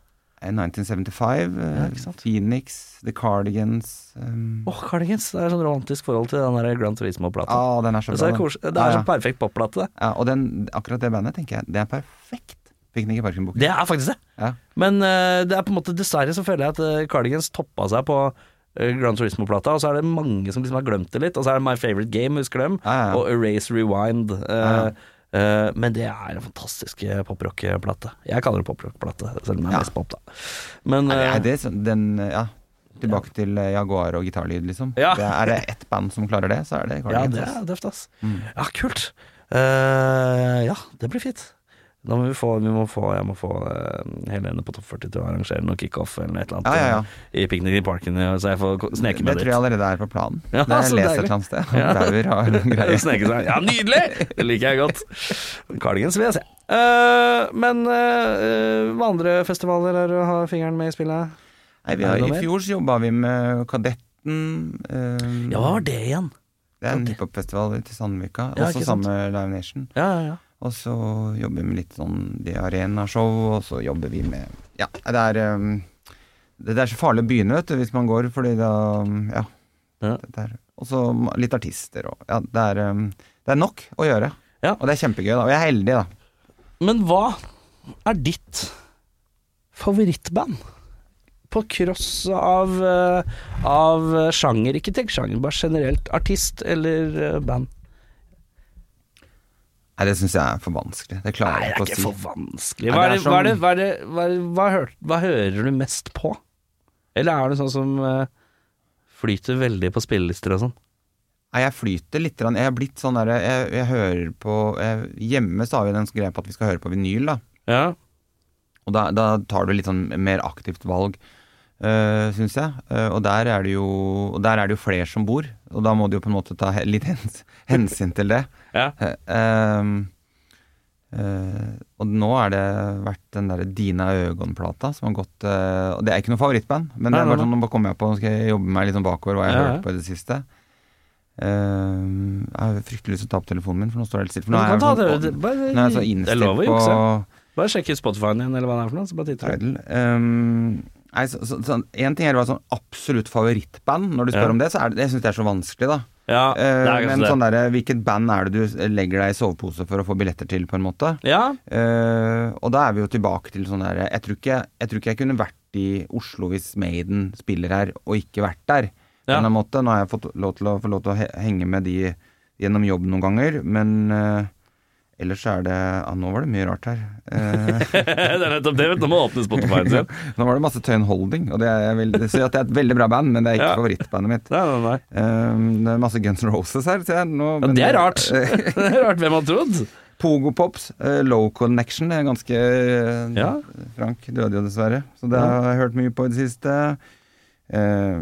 Eh, 1975, eh, Ja. Phoenix, The Cardigans um, Åh, Cardigans. Det er sånn romantisk forhold til den der Grand Turismo-plata. ah, den er så det, bra. den. det er ja. så perfekt popplate. det. Ja, og den, akkurat det bandet tenker jeg, det er perfekt. Piknik i parken-boken. Det er faktisk det. Ja. Men uh, det er på en måte dessverre så føler jeg at Cardigans toppa seg på Grand Turismo-plata, og så er det mange som liksom har glemt det litt. Og så er det My Favorite Game, husker dem, Ja, ja. og Erase Rewind. Uh, eh, men det er en fantastisk eh, poprock-plate. Jeg kaller det poprock-plate, selv om det er mest pop, da. Men eh, er det den, ja, tilbake til eh, Jaguar og gitarlyd, liksom. Ja. Det er det ett band som klarer det, så er det *laughs* ja, det er døft, ass. Mm. Ja, kult. Uh, ja, det blir fint. Da må vi få, vi må få Jeg må få uh, Helene på topp 40 til å arrangere noe kickoff eller et eller annet Ja, ja, ja. eh, i Picnic i Parken, så jeg får sneke meg dit. Det tror jeg allerede er på planen. *laughs* Ja, det har jeg lest et eller annet sted. Ja. Bauer har *laughs* en greie. Seg. Ja, nydelig! Det liker jeg godt. Cardigans vil jeg se. Uh, men uh, hva andre festivaler er du å ha fingeren med i spillet? Nei, vi har, I fjor så jobba vi med Kadetten. Uh, Ja, hva var det igjen? Det er en hiphopfestival hiphopfestival i Sandvika. Ja, også med Live Nation. Ja, ja, ja. Og så jobber vi med litt sånn det arenashow, og så jobber vi med Ja, det er um, det, er så farlig å begynne, vet du, hvis man går, fordi da Ja. Ja. Og så litt artister og Ja, det er, um, det er nok å gjøre. Ja. Og det er kjempegøy, da. Og jeg er heldig, da. Men hva er ditt favorittband? på cross av, eh, av sjanger, ikke tenk sjanger, bare generelt artist eller eh, band? Nei, det syns jeg er for vanskelig. Det klarer det jeg ikke å si. Nei, Hva, er det for vanskelig. hva, er det, sånn- hva, er det, hva, er det, hva, hør, hva hører du mest på? Eller er det sånn som uh, flyter veldig på spillelister og sånn? Nei, jeg flyter litt. Jeg har blitt sånn derre jeg, jeg hører på jeg, Hjemme så har vi den greia på at vi skal høre på vinyl, da. Ja. Og da, da tar du litt sånn mer aktivt valg, uh, syns jeg. Uh, og der er det jo Og der er det jo flere som bor, og da må du jo på en måte ta litt hens, *laughs* hensyn til det. ja. uh, ehm, eh, og nå er det vært den derre Dina Øgon-plata som har gått eh, Og det er ikke noe favorittband, men det er bare sånn nå kommer jeg på Nå skal jeg jobbe meg litt sånn bakover hva jeg har Ja, ja. hørt på i det siste. Ehm, jeg har fryktelig lyst til å ta opp telefonen min, for nå står det helt stille. For nå er jeg sånn, det, bare, nå er jeg så det innstilt på. Bare sjekk Spotify-en din, eller hva det er for noe. Så bare titter du. Um, nei, så, så, så, en ting er å være sånn absolutt favorittband. Når du spør Ja. om det, så er det, jeg synes det er så vanskelig, da. Ja, Eh, det er men sånn der, Hvilket band er det du legger deg i sovepose for å få billetter til, på en måte? Ja, Uh, og da er vi jo tilbake til sånn derre jeg, jeg tror ikke jeg kunne vært i Oslo hvis Maiden spiller her, og ikke vært der. På en måte. Nå har jeg fått lov til å, få lov til å henge med de gjennom jobb noen ganger, men eh, ellers er det ja, Nå var det mye rart her. Eh, *laughs* det er nettopp det. vet du. Nå må åpne Spotify-en sin. *laughs* nå var det masse Tøyen Holding, og det er, at det er et veldig bra band, men det er ikke Ja. favorittbandet mitt. *laughs* Nei, nei, nei. Um, det er masse Guns N' Roses her, ser jeg nå. Ja, men- det er rart. det er rart hvem har trodd. Pogo Pops, uh, Low Connection, er ganske uh, Ja. Frank døde jo dessverre, så det har jeg hørt mye på i det siste. Eh,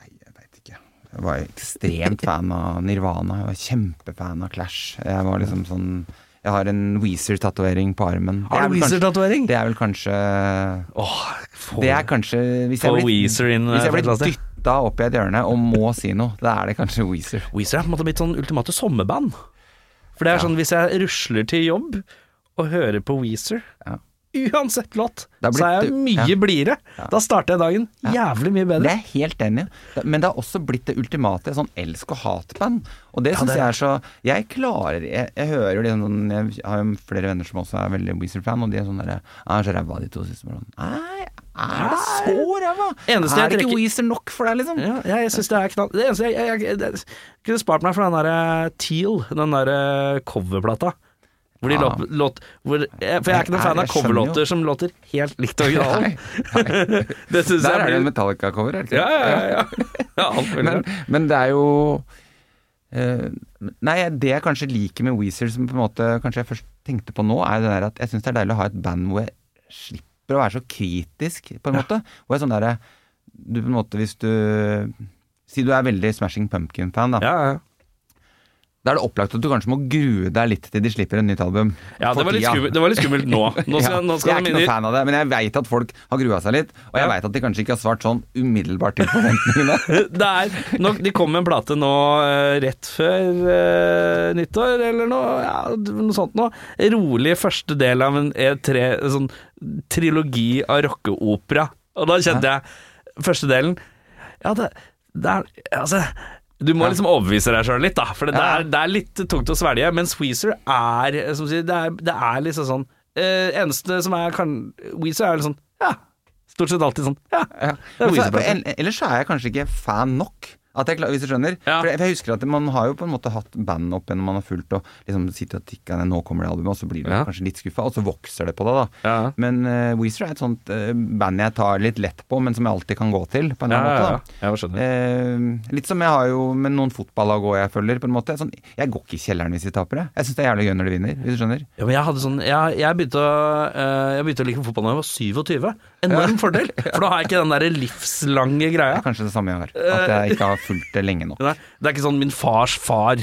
nei, jeg veit ikke. Jeg var ekstremt fan av Nirvana. Jeg var kjempefan av Clash. Jeg var liksom sånn Jeg har en Weezer-tatovering på armen. Har du Weezer-tatovering? Det er vel kanskje Åh, for, Det er kanskje Hvis jeg blir, dytta opp i et hjørne og må si noe, da er det kanskje Weezer. Weezer er på en måte blitt sånn ultimate sommerband. For det er Ja. sånn, hvis jeg rusler til jobb og hører på Weezer, Ja. Uansett låt, så er jeg mye ja. blidere. Da starter jeg dagen jævlig mye bedre. Det er helt enig. Men det har også blitt det ultimate sånn elsk- og hat-band. Og det Ja, syns jeg er så Jeg klarer Jeg, jeg hører jo liksom sånn Jeg har jo flere venner som også er veldig Weezer-fan, og de er sånn derre Er Så ræva de to siste månedene. Nei, er det så ræva? Er det ikke Weezer nok for deg, liksom? Ja, jeg syns det er knall... Det eneste jeg, jeg, jeg, jeg kunne spart meg for den derre Teal, den derre coverplata. Hvor de Ja. låt, låt hvor, jeg, For jeg er ikke noen fan av coverlåter som låter helt likt *laughs* originalen. *laughs* Det syns Der jeg er det en Metallica-cover, er det ikke? Ja, ja, ja. ja. *laughs* ja Men, men det er jo uh, Nei, det jeg kanskje liker med Weezer, som på en måte kanskje jeg først tenkte på nå, er det der at jeg syns det er deilig å ha et band hvor jeg slipper å være så kritisk, på en måte. Hvor jeg sånn derre Du på en måte, hvis du Si du er veldig Smashing Pumpkin-fan, da. Ja, ja. Da er det opplagt at du kanskje må grue deg litt til de slipper et nytt album. ja det, var skummelt, det var litt skummelt nå. *laughs* Nå skal, Ja, nå jeg er ikke noen fan av det, men jeg veit at folk har grua seg litt. Og jeg Ja. vet at de kanskje ikke har svart sånn umiddelbart til forventningene. *laughs* det nå, De kom med en plate nå eh, rett før eh, nyttår, eller noe, ja, noe sånt noe. Rolig første del av en E3, sånn trilogi av rockeopera. Og da kjente jeg første delen Ja, det, det er Altså du må liksom overbevise deg sjøl litt, da. For det, er, det er litt tungt å svelge. Men Squeezer er som sier, det, er, det er liksom sånn eh, Eneste som er kan, Weezer er liksom sånn Ja. Stort sett alltid sånn. Ja. Ja. Det er Weezer-plate. ellers så er jeg kanskje ikke fan nok. At jeg, klar- hvis du skjønner? Ja. For, jeg, for jeg husker at Man har jo på en måte hatt band opp gjennom man har fulgt og liksom sitter og tikker ned, nå kommer det albumet, og så blir du Ja. kanskje litt skuffa, og så vokser det på deg, da. Ja. Men uh, Weezer er et sånt uh, band jeg tar litt lett på, men som jeg alltid kan gå til, på en Ja, eller annen måte. da. Eh, litt som jeg har jo med noen fotballag òg jeg følger, på en måte. Sånn, jeg går ikke i kjelleren hvis de taper, jeg. Jeg syns det er jævlig gøy når de vinner, hvis du skjønner. Ja, men jeg hadde sånn Jeg, jeg, begynte, å, jeg begynte å like fotball da jeg var 27. Enorm fordel. For da har jeg ikke den der *laughs* livslange Det greia. er kanskje det samme jeg har. At jeg ikke har fulgt det lenge nok. Nei, det er ikke sånn min fars far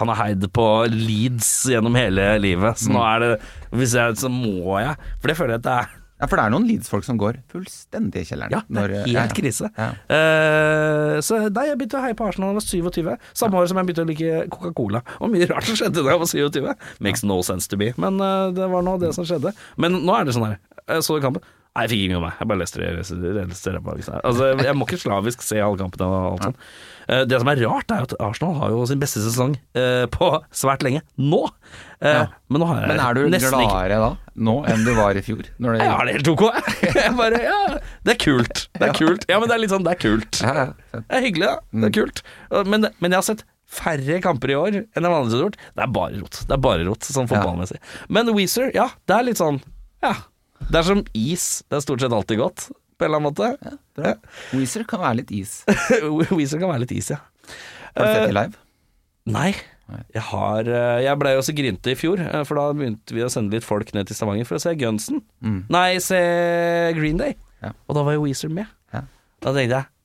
Han har heid på Leeds gjennom hele livet. Så nå er det Hvis jeg så må jeg. For det føler jeg at det er Ja, for det er noen Leeds-folk som går fullstendig i kjelleren. Ja, det er når- helt ja, ja. krise. Ja. Uh, så nei, jeg begynte å heie på Arsenal da jeg var 27. Samme år som jeg begynte å like Coca-Cola. Og mye rart som skjedde da jeg var 27. Makes no sense to be. Men uh, det var nå det som skjedde. Men nå er det sånn her. Jeg så kampen. Nei, jeg fikk ikke med meg. Jeg bare leste det. leste det, leste det bare. Altså, jeg må ikke slavisk se alle kampene og alt sånt. Eh, Det som er rart, er at Arsenal har jo sin beste sesong eh, på svært lenge nå. Eh, Ja. Men nå har jeg Men er du gladere da, nå, enn du var i fjor? Det, Jeg har det helt ok, *laughs* jeg. bare, ja, det er kult. Det er kult. Ja, men det er litt sånn, det er kult. Det er hyggelig, da. Det er kult. Men, men jeg har sett færre kamper i år enn jeg vanligvis har gjort. Det er bare rot. Det er bare rot, sånn fotballmessig. Men Weezer, ja, det er litt sånn Ja. Det er som is. Det er stort sett alltid godt, på en eller annen måte. Bra. Weezer kan være litt is. *laughs* Weezer kan være litt is, ja. Har du sett det live? Nei. Jeg har eh, Jeg blei jo så grinte i fjor, eh, for da begynte vi å sende litt folk ned til Stavanger for å se Gunsen. Mm. Nei, se Green Day. Ja. Og da var jo Weezer med. Ja. Da tenkte jeg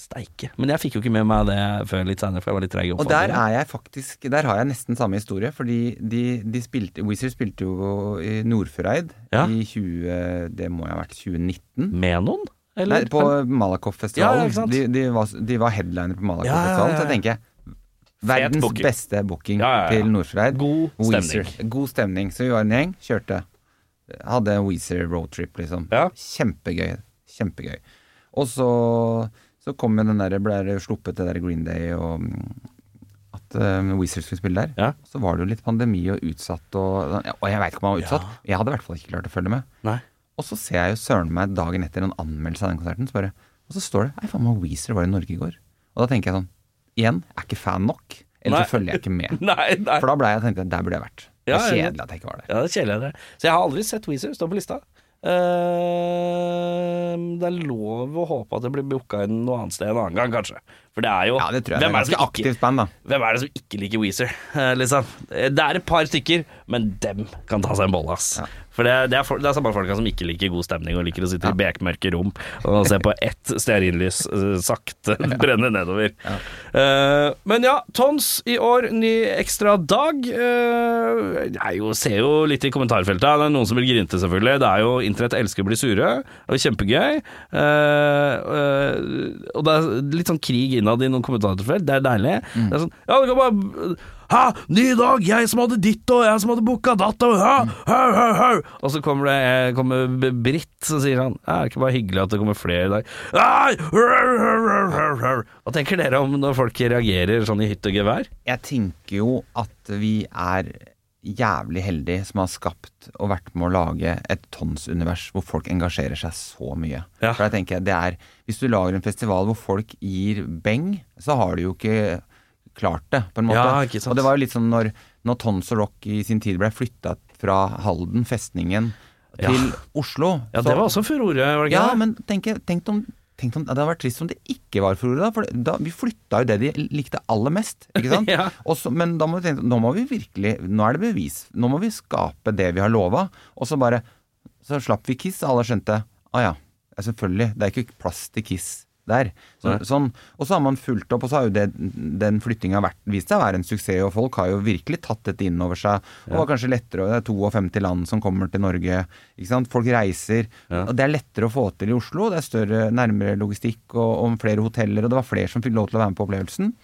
steike. Men jeg fikk jo ikke med meg det før litt seinere, for jeg var litt treig Og der er jeg faktisk Der har jeg nesten samme historie, fordi de, de spilte Weezer spilte jo i Nordfjordeid Ja. i 20 Det må ha vært 2019? Med noen? Nei, på Malakoff-festivalen. Ja, de, de, var, de var headliner på Malakoff-festivalen, så jeg tenker Verdens booking. beste booking til Nordfjordeid. God stemning. Weezer. God stemning. Så vi var en gjeng, kjørte. Hadde Weezer roadtrip, liksom. Ja. Kjempegøy. Kjempegøy. Og så, så kom jo den der, ble sluppet det der Green Day og mm, at uh, Weezer skulle spille der. Ja. Så var det jo litt pandemi og utsatt og Og jeg veit ikke om han var utsatt. Jeg hadde i hvert fall ikke klart å følge med. Nei. Og så ser jeg jo søren meg dagen etter en anmeldelse av den konserten, så bare, og så står det Nei, faen meg Weezer var i Norge i går. Og da tenker jeg sånn Igjen, jeg er ikke fan nok. Eller Nei. så følger jeg ikke med. *laughs* Nei, nei. For da ble jeg tenkte der burde jeg vært. Det er ja, ja. kjedelig at jeg ikke var der. Ja, det er kjedelig. Så jeg har aldri sett Weezer stå på lista. Eh, det er lov å håpe at det blir booka inn noe annet sted en annen gang, kanskje. For det er jo Ja, det. Hvem er det ikke band. Hvem er det som ikke liker Weezer, eh, liksom? Det er et par stykker, men dem kan ta seg en bolle, ass. Ja. For det, det, er for, det er samme folka som ikke liker god stemning og liker å sitte i bekmørke rom og se på ett stearinlys eh, sakte brenne nedover. Uh, men ja, Tons i år, ny ekstra dag. Uh, jeg jo, ser jo litt i kommentarfeltet. Det er noen som vil grinte, selvfølgelig. Det er jo Internett elsker å bli sure. Er kjempegøy. Uh, og det er litt sånn krig innad i noen kommentarfelt. Det er deilig. Mm. Det er sånn Ja, det kan bare Hæ, ny dag! Jeg som hadde ditt, og jeg som hadde booka datt, og hæ, hæ, hæ, hæ. Og så kommer det kommer Britt, så sier han Det er ikke bare hyggelig at det kommer flere i dag? Hva tenker dere om når folk reagerer sånn i hytt og gevær? Jeg tenker jo at vi er jævlig heldige som har skapt og vært med å lage et tonsunivers hvor folk engasjerer seg så mye. Ja. For jeg tenker det er Hvis du lager en festival hvor folk gir beng, så har du jo ikke klart det, på en måte. Ja. Og det var jo litt sånn når, når Tons og Rock i sin tid ble flytta fra Halden, festningen, Ja. til Oslo Ja, så- det var også furore, var det ikke ja, men tenk, tenk om Tenk om, Det hadde vært trist om det ikke var for da. For da, vi flytta jo det de likte aller mest. Ikke sant? *laughs* Ja. Også, men da må vi tenke nå må vi virkelig Nå er det bevis. Nå må vi skape det vi har lova. Og så bare Så slapp vi Kiss, og alle skjønte Å ah, ja, selvfølgelig. Det er ikke plass til Kiss der. Så, sånn, og så har man fulgt opp, og så har jo det, den flyttinga vist seg å være en suksess, og folk har jo virkelig tatt dette inn over seg. Og det var kanskje lettere, det er 52 land som kommer til Norge. Ikke sant? Folk reiser. Ja. Og det er lettere å få til i Oslo. Det er større, nærmere logistikk og, og flere hoteller, og det var flere som fikk lov til å være med på opplevelsen.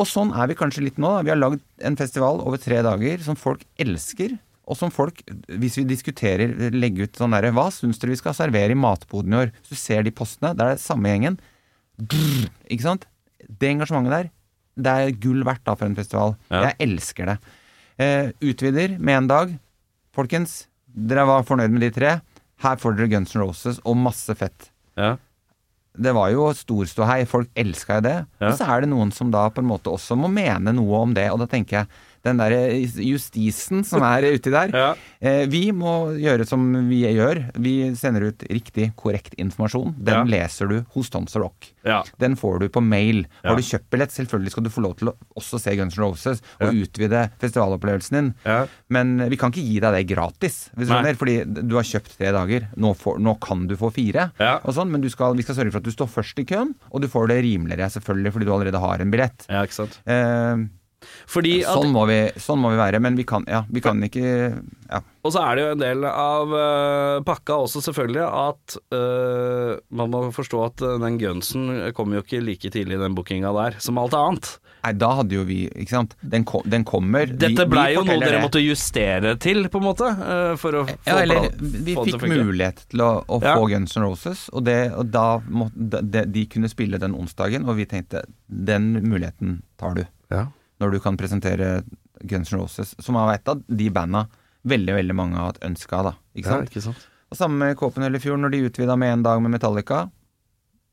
Og sånn er vi kanskje litt nå. Da. Vi har lagd en festival over tre dager som folk elsker. Og som folk, hvis vi diskuterer, legger ut sånn derre Hva syns dere vi skal servere i matboden i år? Hvis du ser de postene, det er det samme gjengen. Brr, ikke sant? Det engasjementet der, det er gull verdt da for en festival. Ja. Jeg elsker det. Eh, utvider med en dag. Folkens, dere var fornøyd med de tre. Her får dere Guns N' Roses og masse fett Ja. det var jo storståhei, folk elska jo det. Ja. Og så er det noen som da på en måte også må mene noe om det, og da tenker jeg den der justisen som er *laughs* uti der Ja. eh, Vi må gjøre som vi gjør. Vi sender ut riktig, korrekt informasjon. Den Ja. leser du hos Tons Rock. Ja. Den får du på mail. Har du kjøpt billett, selvfølgelig skal du få lov til å også se Guns N' Roses og utvide festivalopplevelsen din. Ja. Men vi kan ikke gi deg det gratis, hvis du. Fordi du har kjøpt tre dager. Nå, får, nå kan du få fire. Ja. Og sånn, men du skal, vi skal sørge for at du står først i køen, og du får det rimeligere selvfølgelig fordi du allerede har en billett. ja, ikke sant. Eh, Fordi at Sånn må, vi, sånn må vi være, men vi kan, ja, vi kan ikke ja. Og så er det jo en del av uh, pakka også selvfølgelig at uh, man må forstå at øh, den gunsen kommer jo ikke like tidlig i den bookinga der som alt annet. Nei, da hadde jo vi Ikke sant. Den, kom, den kommer. Dette blei jo noe dere det. måtte justere til, på en måte, Uh, for å få, Ja, eller vi få fikk til mulighet til å, å Ja. få Guns N' Roses, og, det, og da måtte de, de kunne spille den onsdagen, og vi tenkte den muligheten tar du. Ja. Når du kan presentere Guns N' Roses, som er et av de banda veldig veldig mange har hatt ønske av. da, ikke Ja, ikke sant? Og Samme med Copenhagen i fjor, når de utvida med en dag med Metallica.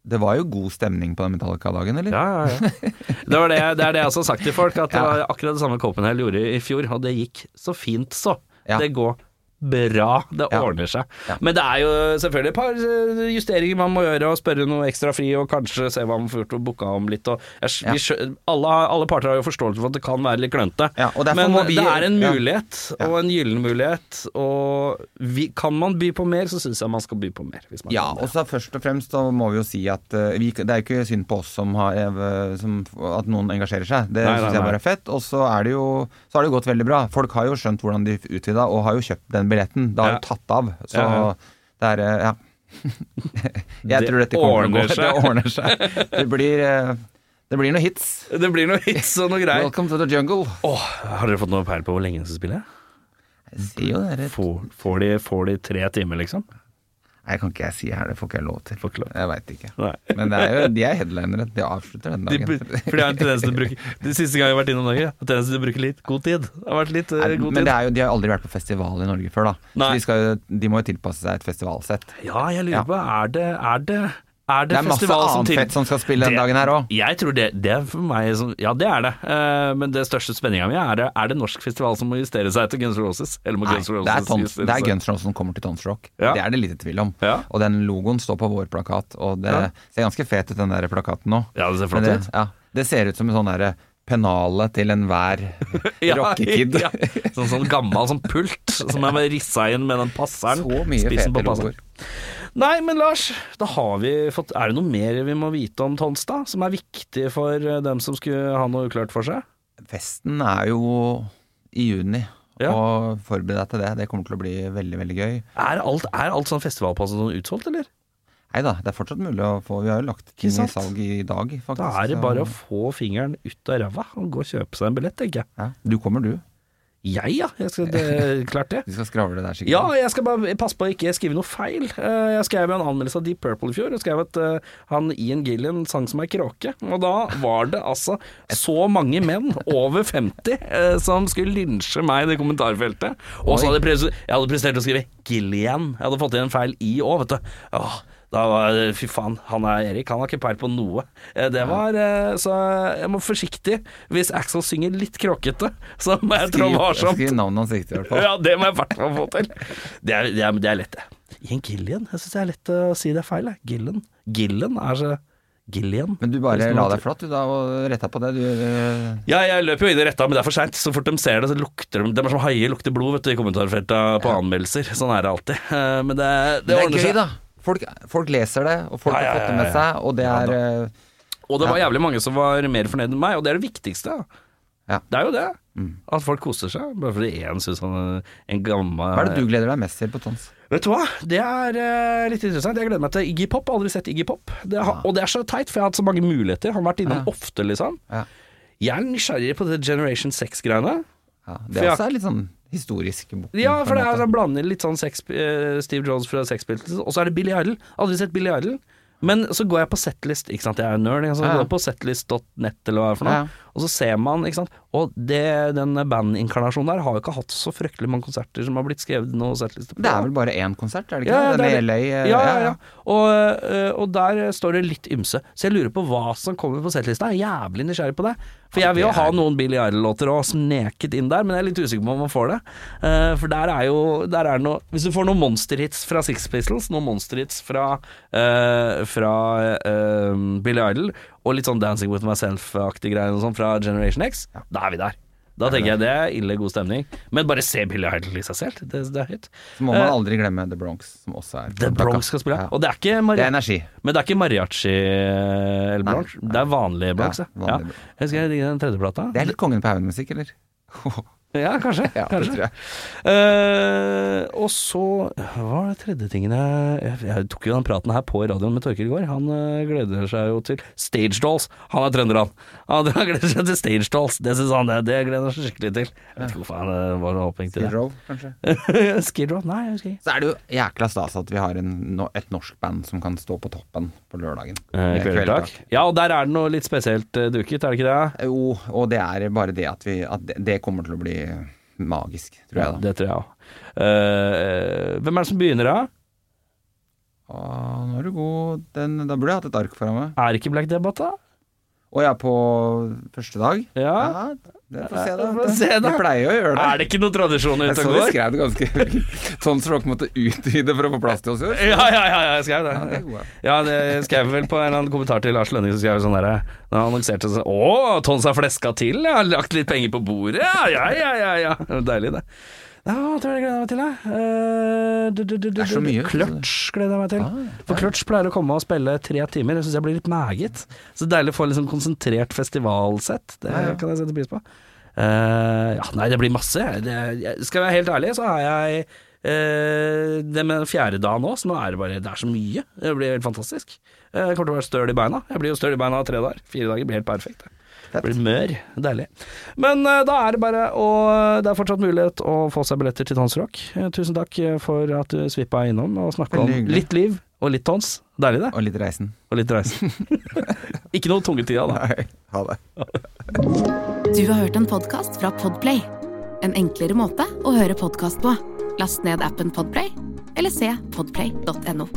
Det var jo god stemning på den Metallica-dagen, eller? Ja, ja, ja. *laughs* Det, var det, det er det jeg også har sagt til folk, at det var akkurat det samme Copenhagen gjorde i fjor, og det gikk så fint så. Ja. Det går bra, det ordner seg. Ja. Men det er jo selvfølgelig et par eh, justeringer man må gjøre, og spørre noe ekstra fri, og kanskje se hva man får gjort og booka om litt. Jeg, Ja. vi, alle, alle parter har jo forståelse for at det kan være litt klønete. Men vi- det er en mulighet, og en gyllen mulighet, og vi, kan man by på mer, så syns jeg man skal by på mer. Ja, og så først og fremst så må vi jo si at eh, vi, det er jo ikke synd på oss som har, eh, som, at noen engasjerer seg. Det syns jeg bare er fett. Og så er det jo så har det gått veldig bra. Folk har jo skjønt hvordan de utvida, og har jo kjøpt den billetten. Det har Ja. jo tatt av. Så det er eh, Ja. *laughs* jeg tror dette kommer til å gå. seg. *laughs* Det ordner seg. Det blir, eh, det blir noen hits. *laughs* Det blir noe hits og noe greier. Welcome to the jungle. Åh, har dere fått noe peil på hvor lenge de skal spille? Jeg sier jo det. Får, får, de, får de tre timer, liksom? Nei, kan ikke jeg si her. Det får ikke jeg lov til. Får ikke lov. Jeg veit ikke. Nei. Men det er jo, de er headlinere. De avslutter den De, dagen. for de har en tendens til å bruke De siste gang jeg har vært innom Norge, har tendens til å bruke litt god tid. Det har vært litt eh, Nei, god men tid. det er de har aldri vært på festival i Norge før, da. Nei. Så de, skal, de må jo tilpasse seg et festivalsett. Ja, jeg lurer Ja. på Er det Er det, er det, Det er masse annet fett som skal spille den Det- dagen her òg. Jeg tror det, det er for meg som Ja, det er det. Uh, men det største spenninga mi er er det norsk festival som må justere seg etter Guns Roses? Eller må Nei, Guns Roses det er, tons, det er? Guns Roses som kommer til Tons Rock. Ja. Det er det lite tvil om. Ja. Og den logoen står på vår plakat, og det Ja. ser ganske fet ut, den der plakaten nå. Ja, det ser flott ut. ja, det ser ut som en sånn derre pennalet til enhver *laughs* rockekid. ja. Sånn, sånn gammel sånn pult som bare rissa inn med den passeren. Så mye fete logoer. Nei, men Lars, da har vi fått Er det noe mer vi må vite om Tonstad, som er viktig for eh, dem som skulle ha noe uklart for seg? Festen er jo i juni, Ja. og forbered deg til det. Det kommer til å bli veldig, veldig gøy. Er alt, er alt sånn festivalpasset sånn utsolgt, eller? Nei da, det er fortsatt mulig å få Vi har jo lagt ting i salg i dag, faktisk. Da er det bare å få fingeren ut av ræva og gå og kjøpe seg en billett, tenker jeg. ja. Du kommer, du. Jeg, ja. Jeg skal, det, klart det. *laughs* Du skal skravle der sikkert. Ja, jeg skal bare passe på å ikke skrive noe feil. Eh, Jeg skrev en anmeldelse av Deep Purple i fjor, Jeg skrev at eh, han Ian Gillian sang som ei kråke. Og da var det altså så mange menn over 50 eh, som skulle lynsje meg i det kommentarfeltet. Og så hadde jeg, jeg hadde prestert å skrive Gillian. Jeg hadde fått igjen en feil i òg, vet du. Åh, da var Fy faen, han er Erik, han har ikke peil på noe. Eh, Det var eh, Så jeg må forsiktig. Hvis Axel synger litt kråkete, så må jeg trå varsomt. skriv navnet hans riktig, i hvert fall. Ja, det må jeg i hvert fall få til. Det er, det er, det er lett, det. Ian Gillian? Jeg syns det er lett å si det er feil. jeg. Gillen. Gillen er så Gillian. Men du bare la deg flatt du da og retta på det. Du, øh, Ja, jeg løper jo inn i retta, men det er for seint. Så fort de ser det, så lukter de De er som haier, lukter blod vet du, i kommentarfeltet på anmeldelser. Sånn er det alltid. Men det, det, det er gøy, seg. da. Folk, folk leser det, og folk har fått det med seg, og det er øh, Og det var jævlig mange som var mer fornøyd enn meg, og det er det viktigste. Ja. Det er jo det. At folk koser seg. Bare fordi én syns han en gammel Hva er det du gleder deg mest til på Tons? Vet du hva, det er uh, litt interessant. Jeg gleder meg til Iggy Pop. Aldri sett Iggy Pop. Det ja. Og det er så teit, for jeg har hatt så mange muligheter. Han har vært innom Ja. ofte, liksom. Ja. Jeg er nysgjerrig på det Generation 6-greiene. Ja, det er også er litt sånn historisk bok. Ja, for det er sånn blander litt sånn sex, uh, Steve Jones fra Sex Pistols, og så er det Billy Idol. Aldri sett Billy Idol. Men så går jeg på setlist, ikke sant, jeg er nerd, så går jeg på setlist.net eller hva det er for noe, Ja. Og så ser man, ikke sant, og det, den bandinkarnasjonen der har jo ikke hatt så fryktelig mange konserter som har blitt skrevet noe settliste på. Det er vel bare én konsert, er det ikke? Ja, det? er LA? øh, Ja, ja, ja. Og, øh, og der står det litt ymse. Så jeg lurer på hva som kommer på settlista. Jeg er jævlig nysgjerrig på det. For jeg vil jo ha noen Billy Idol-låter og sneket inn der, men jeg er litt usikker på om man får det. Eh, for der er jo der er noe Hvis du får noen monsterhits fra Six Pistols, noen monsterhits fra, uh, fra uh, Billy Idol, og litt sånn Dancing With Myself-aktig greier sånn fra Generation X, da er vi der. Da tenker jeg det er ille god stemning. Men bare se Billy Idol i seg selv. Det, det er høyt. Så må man aldri glemme The Bronx, som også er Eh, The Bronx skal spille. Ja. Og det er ikke Det er energi. Men det er ikke mariachi eh, eller Nei, Bronx. Det er vanlig Bronx, ja. Ja, vanlig ja. Jeg husker jeg den tredje plata. Det er litt Kongen på haugen-musikk, eller? *laughs* Ja, kanskje. *laughs* Ja, det kanskje. tror jeg. Uh, og så Hva var det tredje tingen jeg Jeg, jeg tok jo den praten her på radioen med Torkil i går. Han uh, gleder seg jo til Stage Dolls. Han er trønder, han. *laughs* Han gleder seg til Stage Dolls. Det syns han det. Det gleder han seg skikkelig til. Jeg vet ikke hvorfor han eh, var opphengt i det. Skidrow, kanskje? *laughs* Skidrow? Nei, jeg husker ikke. Så er det jo jækla stas at vi har en, no, et norsk band som kan stå på toppen på lørdagen. Eh, Kveldtak. Ja, og der er det noe litt spesielt duket, er det ikke det? Jo, og det er bare det at vi At det, det kommer til å bli magisk, tror jeg da. Det tror jeg òg. hvem er det som begynner, da? Å, nå er du god. Den, da burde jeg hatt et ark foran meg. Er ikke Black Debate, da? Å ja, på første dag? Ja. det får se, da. Ja, få se, da. Det pleier å gjøre det. Er det ikke noen tradisjon Jeg ute så og de går? skrev det ganske Sånn som dere måtte utvide for å få plass til oss i år. *laughs* Ja, ja, ja, jeg skrev Ja, det er gode. Ja, det skrev vel på en eller annen kommentar til Lars Lønning, så skrev jeg sånn derre Når han annonserte sånn Å, Tons har fleska til, jeg har lagt litt penger på bordet, ja, ja, ja, ja. ja. Deilig, det. Ja, hva tror jeg jeg gleder meg til, da? Eh, du- Det er så mye. Clutch gleder jeg meg til. Ah, For Clutch pleier å komme og spille tre timer. Det syns jeg blir litt meget. Så deilig å få sånn konsentrert festivalsett. Det kan jeg sette pris på. Eh, ja, nei, det blir masse. Skal jeg være helt ærlig, så har jeg eh, det med den fjerde dagen nå, så nå er det bare Det er så mye. Det blir helt fantastisk. Jeg kommer til å være støl i beina. Jeg blir jo støl i beina tre dager. Fire dager blir helt perfekt. Blir mør. Deilig. Men eh, da er det bare å Det er fortsatt mulighet å få seg billetter til Tons Rock. Eh, tusen takk for at du svippa innom og snakka om litt liv og litt Tons. Deilig, det. Og litt reisen. Og litt reisen. *laughs* Ikke noe tungetida, da. Nei, ha det. Du har hørt en podkast fra Podplay. En enklere måte å høre podkast på. Last ned appen Podplay, eller se podplay.no.